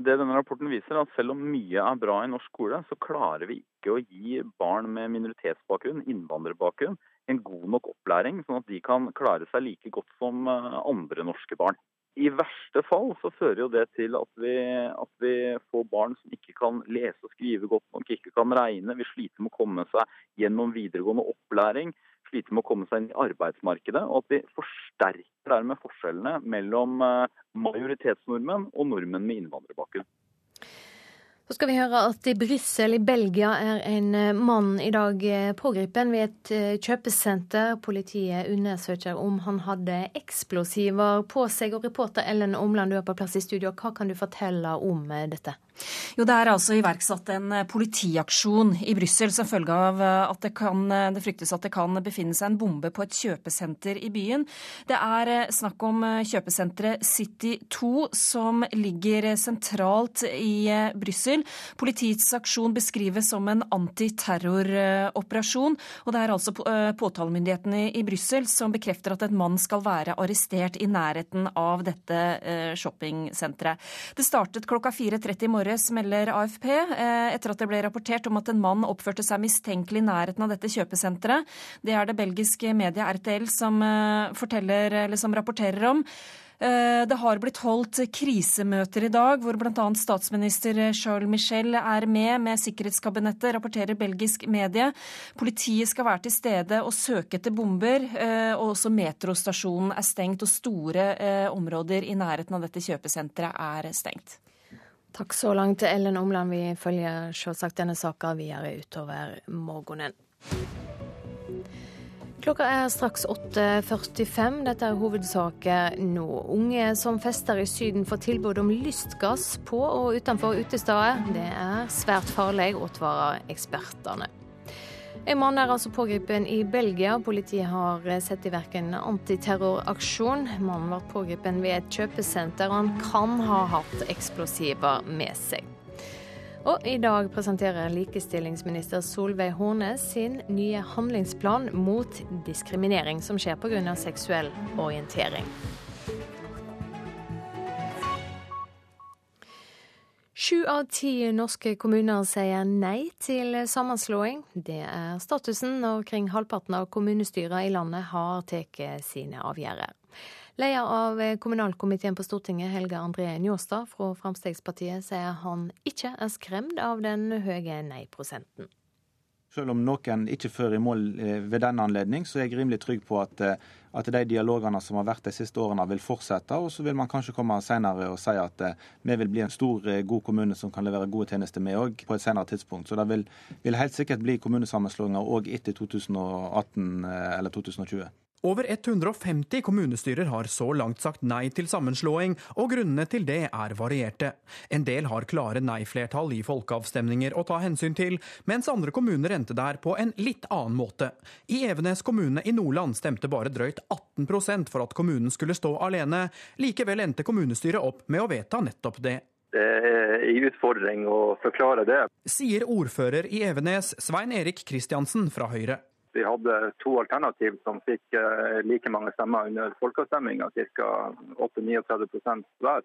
Det denne rapporten viser, er at selv om mye er bra i norsk skole, så klarer vi ikke å gi barn med minoritetsbakgrunn, innvandrerbakgrunn, en god nok opplæring, sånn at de kan klare seg like godt som eh, andre norske barn. I verste fall så fører jo det til at vi, at vi, får barn som ikke kan lese og skrive godt nok, ikke kan regne. Vi sliter med å komme seg gjennom videregående opplæring, sliter med å komme seg inn i arbeidsmarkedet. Og at vi forsterker dermed forskjellene mellom eh, majoritetsnordmenn og nordmenn med innvandrerbakgrunn. Så skal vi høre at i Brussel i Belgia er en eh, mann i dag pågrepet pågripen ved et eh, kjøpesenter. Politiet undersøker om han hadde eksplosiver på seg. Og reporter Ellen Omland, du er på plass i studio. Hva kan du fortelle om dette? Jo, Det er altså iverksatt en eh, politiaksjon i Brussel som følge av eh, at det, kan, eh, det fryktes at det kan befinne seg en bombe på et kjøpesenter i byen. Det er snakk om kjøpesenteret City 2 som ligger sentralt i Brussel. Politiets aksjon beskrives som en antiterroroperasjon. Og det er altså påtalemyndighetene i Brussel som bekrefter at en mann skal være arrestert i nærheten av dette shoppingsenteret. Det startet klokka 4.30 i morgen morges, melder AFP, eh, etter at det ble rapportert om at en mann oppførte seg mistenkelig i nærheten av dette kjøpesenteret. Det er det belgiske media RTL som, eh, som rapporterer om. Eh, det har blitt holdt krisemøter i dag, hvor bl.a. statsminister Charles Michel er med med sikkerhetskabinettet, rapporterer belgisk medie. Politiet skal være til stede og søke etter bomber. Og også metrostasjonen er stengt, og store områder i nærheten av dette kjøpesenteret er stengt. Takk så langt, til Ellen Omland. Vi følger selvsagt denne saka videre utover morgenen. Klokka er straks 8.45. Dette er hovedsaker nå. Unge som fester i Syden får tilbud om lystgass på og utenfor utesteder. Det er svært farlig, advarer ekspertene. En mann er altså pågrepet i Belgia. Politiet har satt i verk en antiterroraksjon. Mannen ble pågrepet ved et kjøpesenter, og han kan ha hatt eksplosiver med seg. Og i dag presenterer likestillingsminister Solveig Horne sin nye handlingsplan mot diskriminering som skjer pga. seksuell orientering. Sju av ti norske kommuner sier nei til sammenslåing. Det er statusen når kring halvparten av kommunestyrene i landet har tatt sine avgjørelser. Leder av kommunalkomiteen på Stortinget, Helge André Njåstad fra Fremskrittspartiet, sier han ikke er skremt av den høye nei-prosenten. Selv om noen ikke fører i mål eh, ved denne anledning, så er jeg rimelig trygg på at, eh, at de dialogene som har vært de siste årene, vil fortsette. Og så vil man kanskje komme senere og si at eh, vi vil bli en stor, god kommune som kan levere gode tjenester, med òg, på et senere tidspunkt. Så det vil, vil helt sikkert bli kommunesammenslåinger òg etter 2018 eller 2020. Over 150 kommunestyrer har så langt sagt nei til sammenslåing, og grunnene til det er varierte. En del har klare nei-flertall i folkeavstemninger å ta hensyn til, mens andre kommuner endte der på en litt annen måte. I Evenes kommune i Nordland stemte bare drøyt 18% for at kommunen skulle stå alene. Likevel endte kommunestyret opp med å vedta nettopp det. Det er en utfordring å forklare det. Sier ordfører i Evenes, Svein Erik Kristiansen fra Høyre. Vi hadde to alternativ som fikk eh, like mange stemmer under folkeavstemninga, ca. 8-39 hver.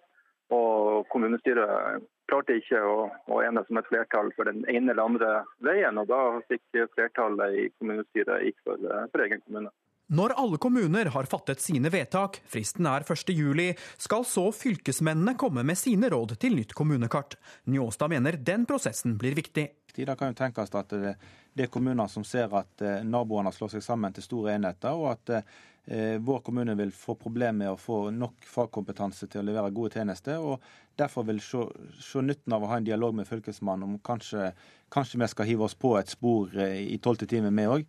Og kommunestyret klarte ikke å, å enes om et flertall for den ene eller andre veien. og Da fikk flertallet i kommunestyret gikk for, eh, for egen kommune. Når alle kommuner har fattet sine vedtak, fristen er 1.7, skal så fylkesmennene komme med sine råd til nytt kommunekart. Njåstad mener den prosessen blir viktig. Det kan jo tenkes at det, er kommuner som ser at eh, naboene slår seg sammen til store enheter, og at eh, vår kommune vil få problemer med å få nok fagkompetanse til å levere gode tjenester. og Derfor vil se, se nytten av å ha en dialog med Fylkesmannen om kanskje, kanskje vi skal hive oss på et spor eh, i tolvte time, vi òg.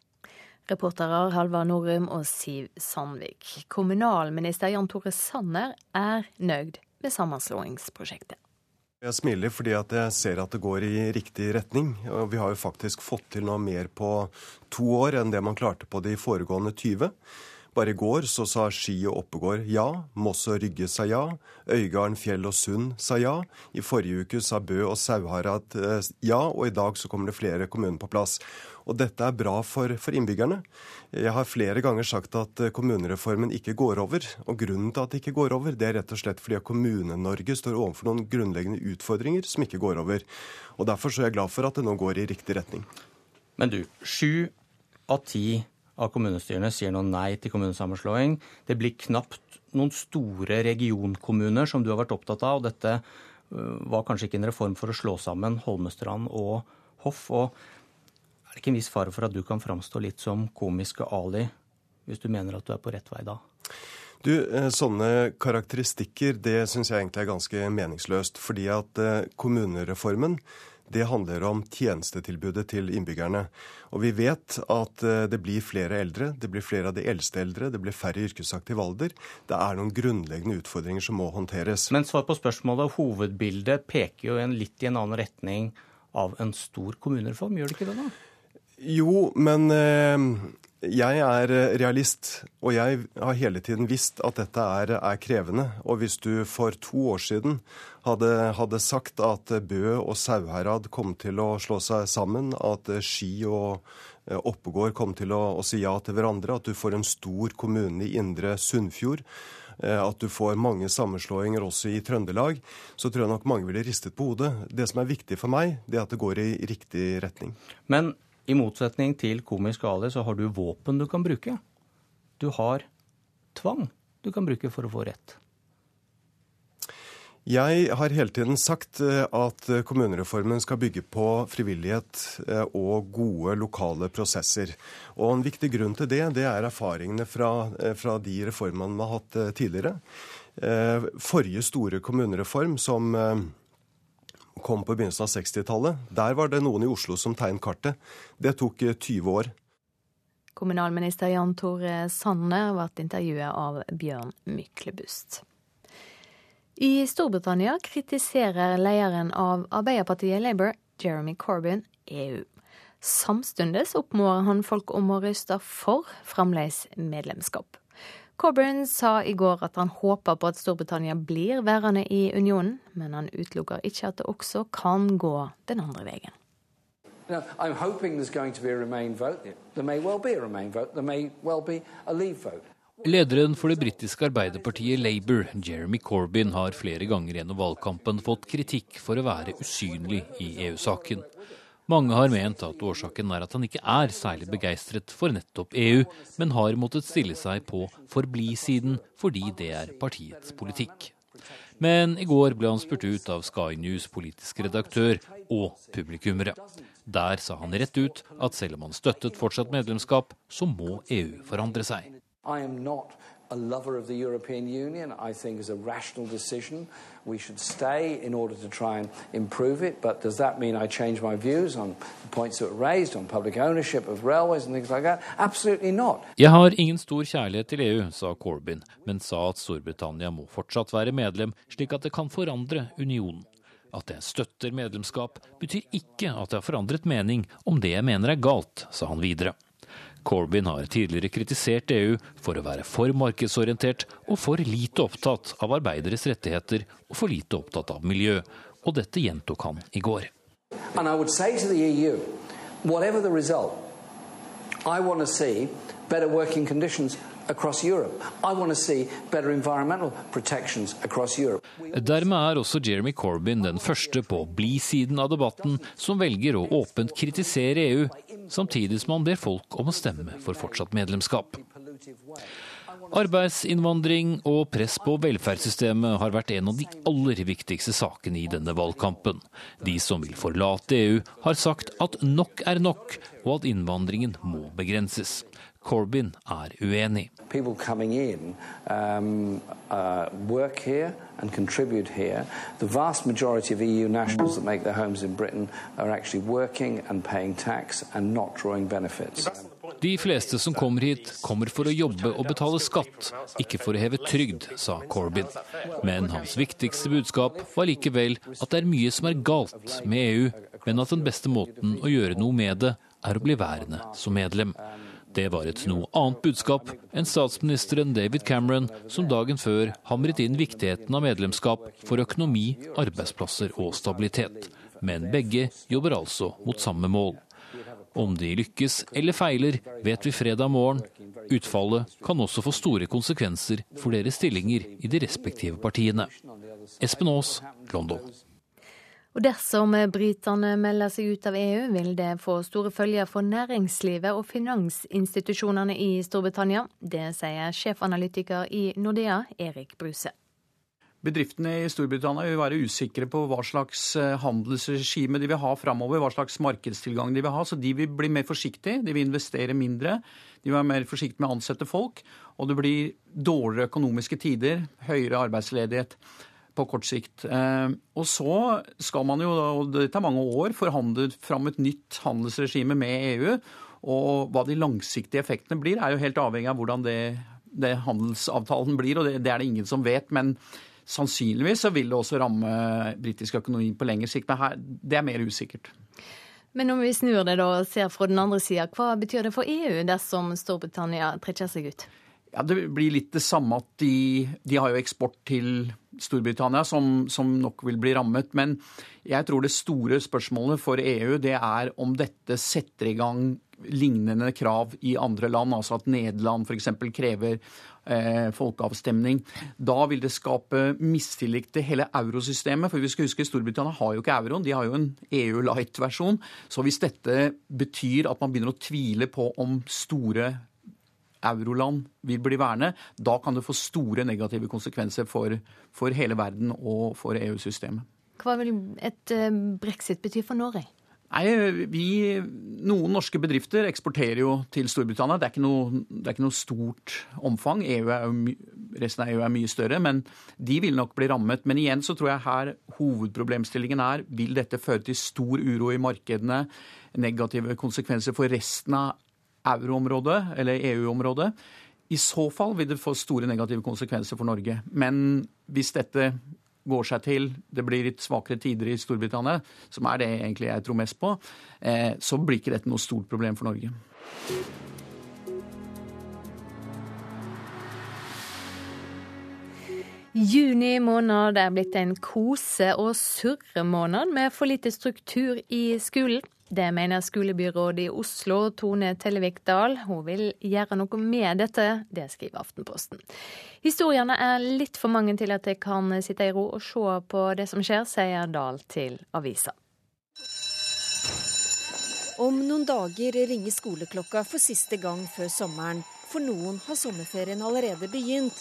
Reportere Halvard Norum og Siv Sandvik. Kommunalminister Jan Tore Sanner er nøyd med sammenslåingsprosjektet. Jeg smiler fordi jeg ser at det går i riktig retning. Vi har jo faktisk fått til noe mer på to år enn det man klarte på de foregående 20. Bare i går så sa Ski og Oppegård ja, Moss og Rygge sa ja, Øygarden, Fjell og Sund sa ja. I forrige uke sa Bø og Sauharad eh, ja, og i dag så kommer det flere kommuner på plass. Og dette er bra for, for innbyggerne. Jeg har flere ganger sagt at eh, kommunereformen ikke går over. Og grunnen til at det ikke går over, det er rett og slett fordi Kommune-Norge står overfor noen grunnleggende utfordringer som ikke går over. Og derfor så er jeg glad for at det nå går i riktig retning. Men du, sju av ti av kommunestyrene sier nå nei til kommunesammenslåing. Det blir knapt noen store regionkommuner som du har vært opptatt av. og Dette øh, var kanskje ikke en reform for å slå sammen Holmestrand og Hoff. og Er det ikke en viss fare for at du kan framstå litt som komiske Ali, hvis du mener at du er på rett vei da? Du, eh, Sånne karakteristikker det syns jeg egentlig er ganske meningsløst. Fordi at eh, kommunereformen det handler om tjenestetilbudet til innbyggerne. Og vi vet at eh, det blir flere eldre, det blir flere av de eldste eldre, det blir færre yrkesaktiv alder. Det er noen grunnleggende utfordringer som må håndteres. Men svar på spørsmålet, hovedbildet peker jo en litt i en annen retning av en stor kommunereform, gjør det ikke det da? Jo, men eh, jeg er realist, og jeg har hele tiden visst at dette er, er krevende. Og hvis du for to år siden hadde, hadde, sagt at Bø og Sauherad kom til å slå seg sammen, at Ski og eh, Oppegård kom til å, å si ja til hverandre, at du får en stor kommune i Indre Sunnfjord, eh, at du får mange sammenslåinger også i Trøndelag, så tror jeg nok mange ville ristet på hodet. Det som er viktig for meg, det er at det går i riktig retning. Men i motsetning til Komisk Ali, så har du våpen du kan bruke. Du har tvang du kan bruke for å få rett. Jeg har hele tiden sagt eh, at kommunereformen skal bygge på frivillighet eh, og gode lokale prosesser. Og En viktig grunn til det, det er erfaringene fra, eh, fra de reformene vi har hatt tidligere. Forrige store kommunereform, som kom på begynnelsen av 60-tallet. Der var det noen i Oslo som tegnet kartet. Det tok 20 eh, år. Kommunalminister Jan Tore Sanner ble intervjuet av Bjørn Myklebust. I Storbritannia kritiserer lederen av Arbeiderpartiet Labour, Jeremy Corbyn, EU. Samtidig oppfordrer han folk om å røste for fremdeles medlemskap. Corbyn sa i går at han håper på at Storbritannia blir værende i unionen, men han utelukker ikke at det også kan gå den andre veien. Now, I'm hoping there's going to be a Remain vote. There may well be a Remain vote. There may well be a Leave vote. Lederen for det britiske arbeiderpartiet Labour, Jeremy Corbyn, har flere ganger gjennom valgkampen fått kritikk for å være usynlig i EU-saken. Mange har ment at årsaken er at han ikke er særlig begeistret for nettopp EU, men har måttet stille seg på forbli-siden fordi det er partiets politikk. Men i går ble han spurt ut av Sky News' politiske redaktør og publikummere. Der sa han rett ut at selv om han støttet fortsatt medlemskap, så må EU forandre seg. I am not a lover of the European Union. I think is a rational decision. We should stay in order to try and improve it. But does that mean I change my views on the points that were raised on public ownership of railways and things like that? Absolutely not. Jeg har ingen stor kjærlighet til EU, sa Corbyn, men sa at Storbritannia må fortsatt være medlem, slik at det kan forandre unionen. At jeg støtter medlemskap, betyr ikke at jeg har forandret mening om det jeg mener er galt, sa han videre. Corbyn har tidligere kritisert EU for å være for markedsorientert og for lite opptatt av arbeideres rettigheter og for lite opptatt av miljø, og dette gjentok han i går. EU, the result, I want to see better working conditions Dermed er også Jeremy Corbyn den første på bli-siden av debatten som velger å åpent kritisere EU, samtidig som han ber folk om å stemme for fortsatt medlemskap. Arbeidsinnvandring og press på velferdssystemet har vært en av de aller viktigste sakene i denne valgkampen. De som vil forlate EU, har sagt at nok er nok, og at innvandringen må begrenses. Corbyn er uenig. In um, uh, here here. The vast majority of EU nationals that make their homes in Britain are actually working and paying tax and not drawing benefits. De fleste som kommer hit, kommer for å jobbe og betale skatt, ikke for å heve trygd, sa Corbyn. Men hans viktigste budskap var likevel at det er mye som er galt med EU, men at den beste måten å gjøre noe med det, er å bli værende som medlem. Det var et noe annet budskap enn statsministeren David Cameron, som dagen før hamret inn viktigheten av medlemskap for økonomi, arbeidsplasser og stabilitet. Men begge jobber altså mot samme mål. Om de lykkes eller feiler, vet vi fredag morgen. Utfallet kan også få store konsekvenser for deres stillinger i de respektive partiene. Espen Aas, London. Og dersom britene melder seg ut av EU, vil det få store følger for næringslivet og finansinstitusjonene i Storbritannia. Det sier sjefanalytiker i Nordea, Erik Bruse. Bedriftene i Storbritannia vil være usikre på hva slags eh, handelsregime de vil ha framover, hva slags markedstilgang de vil ha. Så de vil bli mer forsiktige, de vil investere mindre. De vil være mer forsiktige med å ansette folk. Og det blir dårligere økonomiske tider, høyere arbeidsledighet. På kort sikt. Eh, og så skal man jo, og dette er mange år, forhandle fram et nytt handelsregime med EU. Og hva de langsiktige effektene blir, er jo helt avhengig av hvordan det, det handelsavtalen blir, og det, det, er det ingen som vet. Men sannsynligvis så vil det også ramme britisk økonomi på lengre sikt. Men her, det er mer usikkert. Men om vi snur det da og ser fra den andre sida, hva betyr det for EU dersom Storbritannia trekker seg ut? Ja, Det blir litt det samme at de, de har jo eksport til Storbritannia, som, som, nok vil bli rammet. Men jeg tror det store spørsmålet for EU det er om dette setter i gang lignende krav i andre land. Altså at Nederland f.eks. krever eh, folkeavstemning. Da vil det skape mistillit til hele eurosystemet. For vi skal huske Storbritannia har jo ikke euroen, de har jo en EU light-versjon. Så hvis dette betyr at man begynner å tvile på om store euroland vil bli værende, da kan det få store negative konsekvenser for, for hele verden og for EU-systemet. Hva vil et eh, brexit bety for Norge? Nei, vi, Noen norske bedrifter eksporterer jo til Storbritannia. Det er ikke noe, er ikke noe stort omfang. EU er jo, resten av EU er mye større, men de vil nok bli rammet. Men igjen så tror jeg her hovedproblemstillingen er vil dette føre til stor uro i markedene, negative konsekvenser for resten av euroområdet, eller EU-området. I så fall vil det få store negative konsekvenser for Norge. Men hvis dette går seg til, det blir litt svakere tider i Storbritannia, som er det egentlig jeg tror mest på, eh, så blir ikke dette noe stort problem for Norge. Juni måned er blitt en kose- og surremåned med for lite struktur i skolen. Det mener skolebyrådet i Oslo, Tone Tellevik Dahl. Hun vil gjøre noe med dette, det skriver Aftenposten. Historiene er litt for mange til at jeg kan sitte i ro og se på det som skjer, sier Dahl til avisa. Om noen dager ringer skoleklokka for siste gang før sommeren. For noen har sommerferien allerede begynt.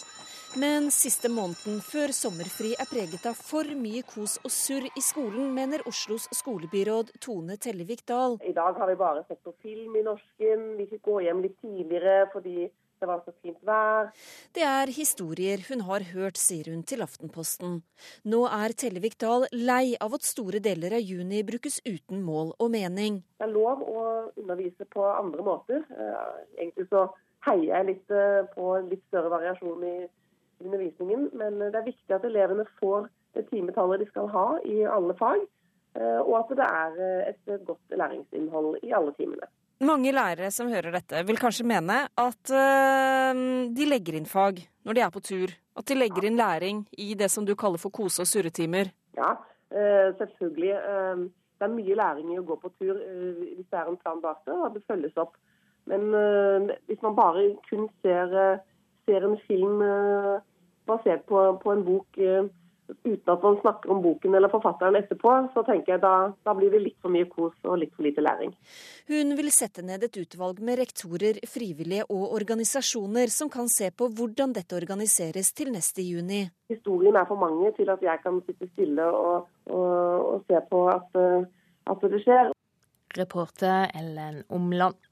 Men siste måneden før sommerfri er preget av for mye kos og surr i skolen, mener Oslos skolebyråd Tone Tellevik Dahl. I dag har vi bare sett på film i norsken. Vi fikk gå hjem litt tidligere fordi det var så fint vær. Det er historier hun har hørt, sier hun til Aftenposten. Nå er Tellevik Dahl lei av at store deler av juni brukes uten mål og mening. Det er lov å undervise på andre måter. Eh, egentlig så heier jeg litt eh, på litt større variasjon i undervisningen. Men det er viktig at elevene får det timetallet de skal ha i alle fag. Eh, og at det er eh, et godt læringsinnhold i alle timene. Mange lærere som hører dette, vil kanskje mene at uh, de legger inn fag når de er på tur. At de legger inn læring i det som du kaller for kose- og surretimer. Ja, selvfølgelig. Det er mye læring i å gå på tur hvis det er en plan bak det, og det følges opp. Men hvis man bare kun ser ser en film eh, basert på, på en bok eh, uten at man snakker om boken eller forfatteren etterpå, så tenker jeg da, da, blir det litt for mye kos og litt for lite læring. Hun vil sette ned et utvalg med rektorer, frivillige og organisasjoner som kan se på hvordan dette organiseres til neste juni. Historien er for mange til at jeg kan sitte stille og, og, og se på at, eh, at det skjer. Reporter Ellen Omland.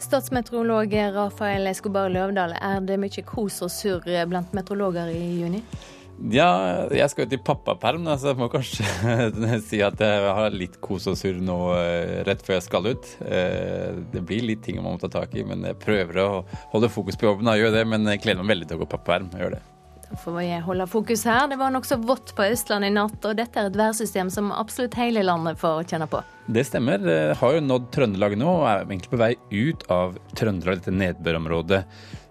Statsmeteorolog Rafael Escobar Løvdahl, er det mye kos og surr blant meteorologer i juni? Ja, jeg skal ut i pappaperm, så jeg må kanskje si at jeg har litt kos og surr nå eh, rett før jeg skal ut. Eh, det blir litt ting man må ta tak i, men jeg prøver å holde fokus på jobben. Jeg gjør det, men jeg gleder meg veldig til å gå pappaperm. Gjør det. Får vi holde fokus her. Det var nokså vått på Østlandet i natt, og dette er et værsystem som absolutt hele landet får kjenne på. Det stemmer. Det har jo nådd Trøndelag nå, og er egentlig på vei ut av Trøndelag, dette nedbørområdet.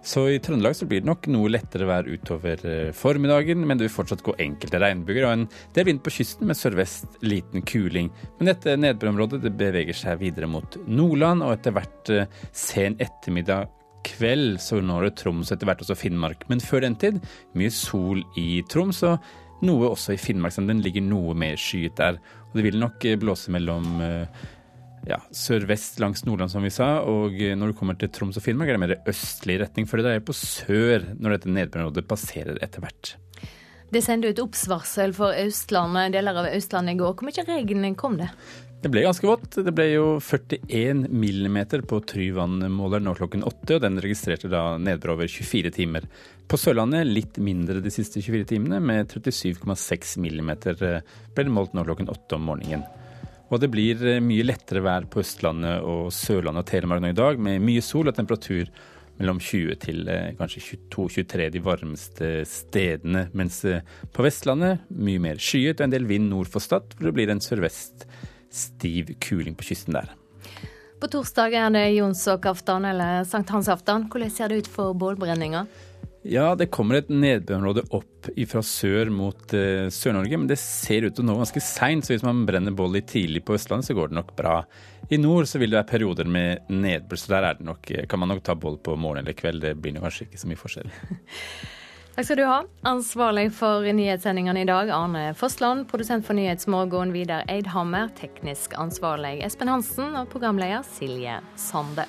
Så i Trøndelag så blir det nok noe lettere vær utover eh, formiddagen, men det vil fortsatt gå enkelte regnbyger og en del vind på kysten med sørvest liten kuling. Men dette nedbørområdet det beveger seg videre mot Nordland, og etter hvert eh, sen ettermiddag kveld så når det Troms etter hvert også Finnmark. Men før den tid mye sol i Troms, og noe også i Finnmark. Så den ligger noe mer skyet der. Og det vil nok eh, blåse mellom eh, ja, sørvest langs Nordland, som vi sa. Og eh, når du kommer til Troms og Finnmark, er det mer østlig retning. For det er på sør når dette nedbørområdet passerer etter hvert. Det sendte ut oppsvarsel for Østlandet, deler av Østlandet i går. Hvor mye regn kom det? Det ble ganske vått. Det ble jo 41 millimeter på Tryvann-måleren nå klokken åtte, og den registrerte da nedbør over 24 timer. På Sørlandet litt mindre de siste 24 timene, med 37,6 millimeter eh, ble det målt nå klokken åtte om morgenen. Og det blir eh, mye lettere vær på Østlandet og Sørlandet og Telemark nå i dag, med mye sol og temperatur mellom 20 til eh, kanskje 22-23 de varmeste stedene. Mens på Vestlandet mye mer skyet og en del vind nord for Stad, hvor det blir en sørvest stiv kuling på kysten der. På torsdag er det jonsokaftan eller sankthansaftan. Hvordan ser det ut for bålbrenninga? Ja, det kommer et nedbørområde opp fra sør mot uh, Sør-Norge, men det ser ut til å nå ganske seint, så hvis man brenner bål litt tidlig på Østlandet, så går det nok bra. I nord så vil det være perioder med nedbør, så der nok, kan man nok ta bål på morgen eller kveld. Det blir nok kanskje ikke så mye forskjell. Takk skal du ha. Ansvarlig for nyhetssendingene i dag, Arne Fossland. Produsent for Nyhetsmorgen, Vidar Eidhammer. Teknisk ansvarlig, Espen Hansen. Og programleder, Silje Sande.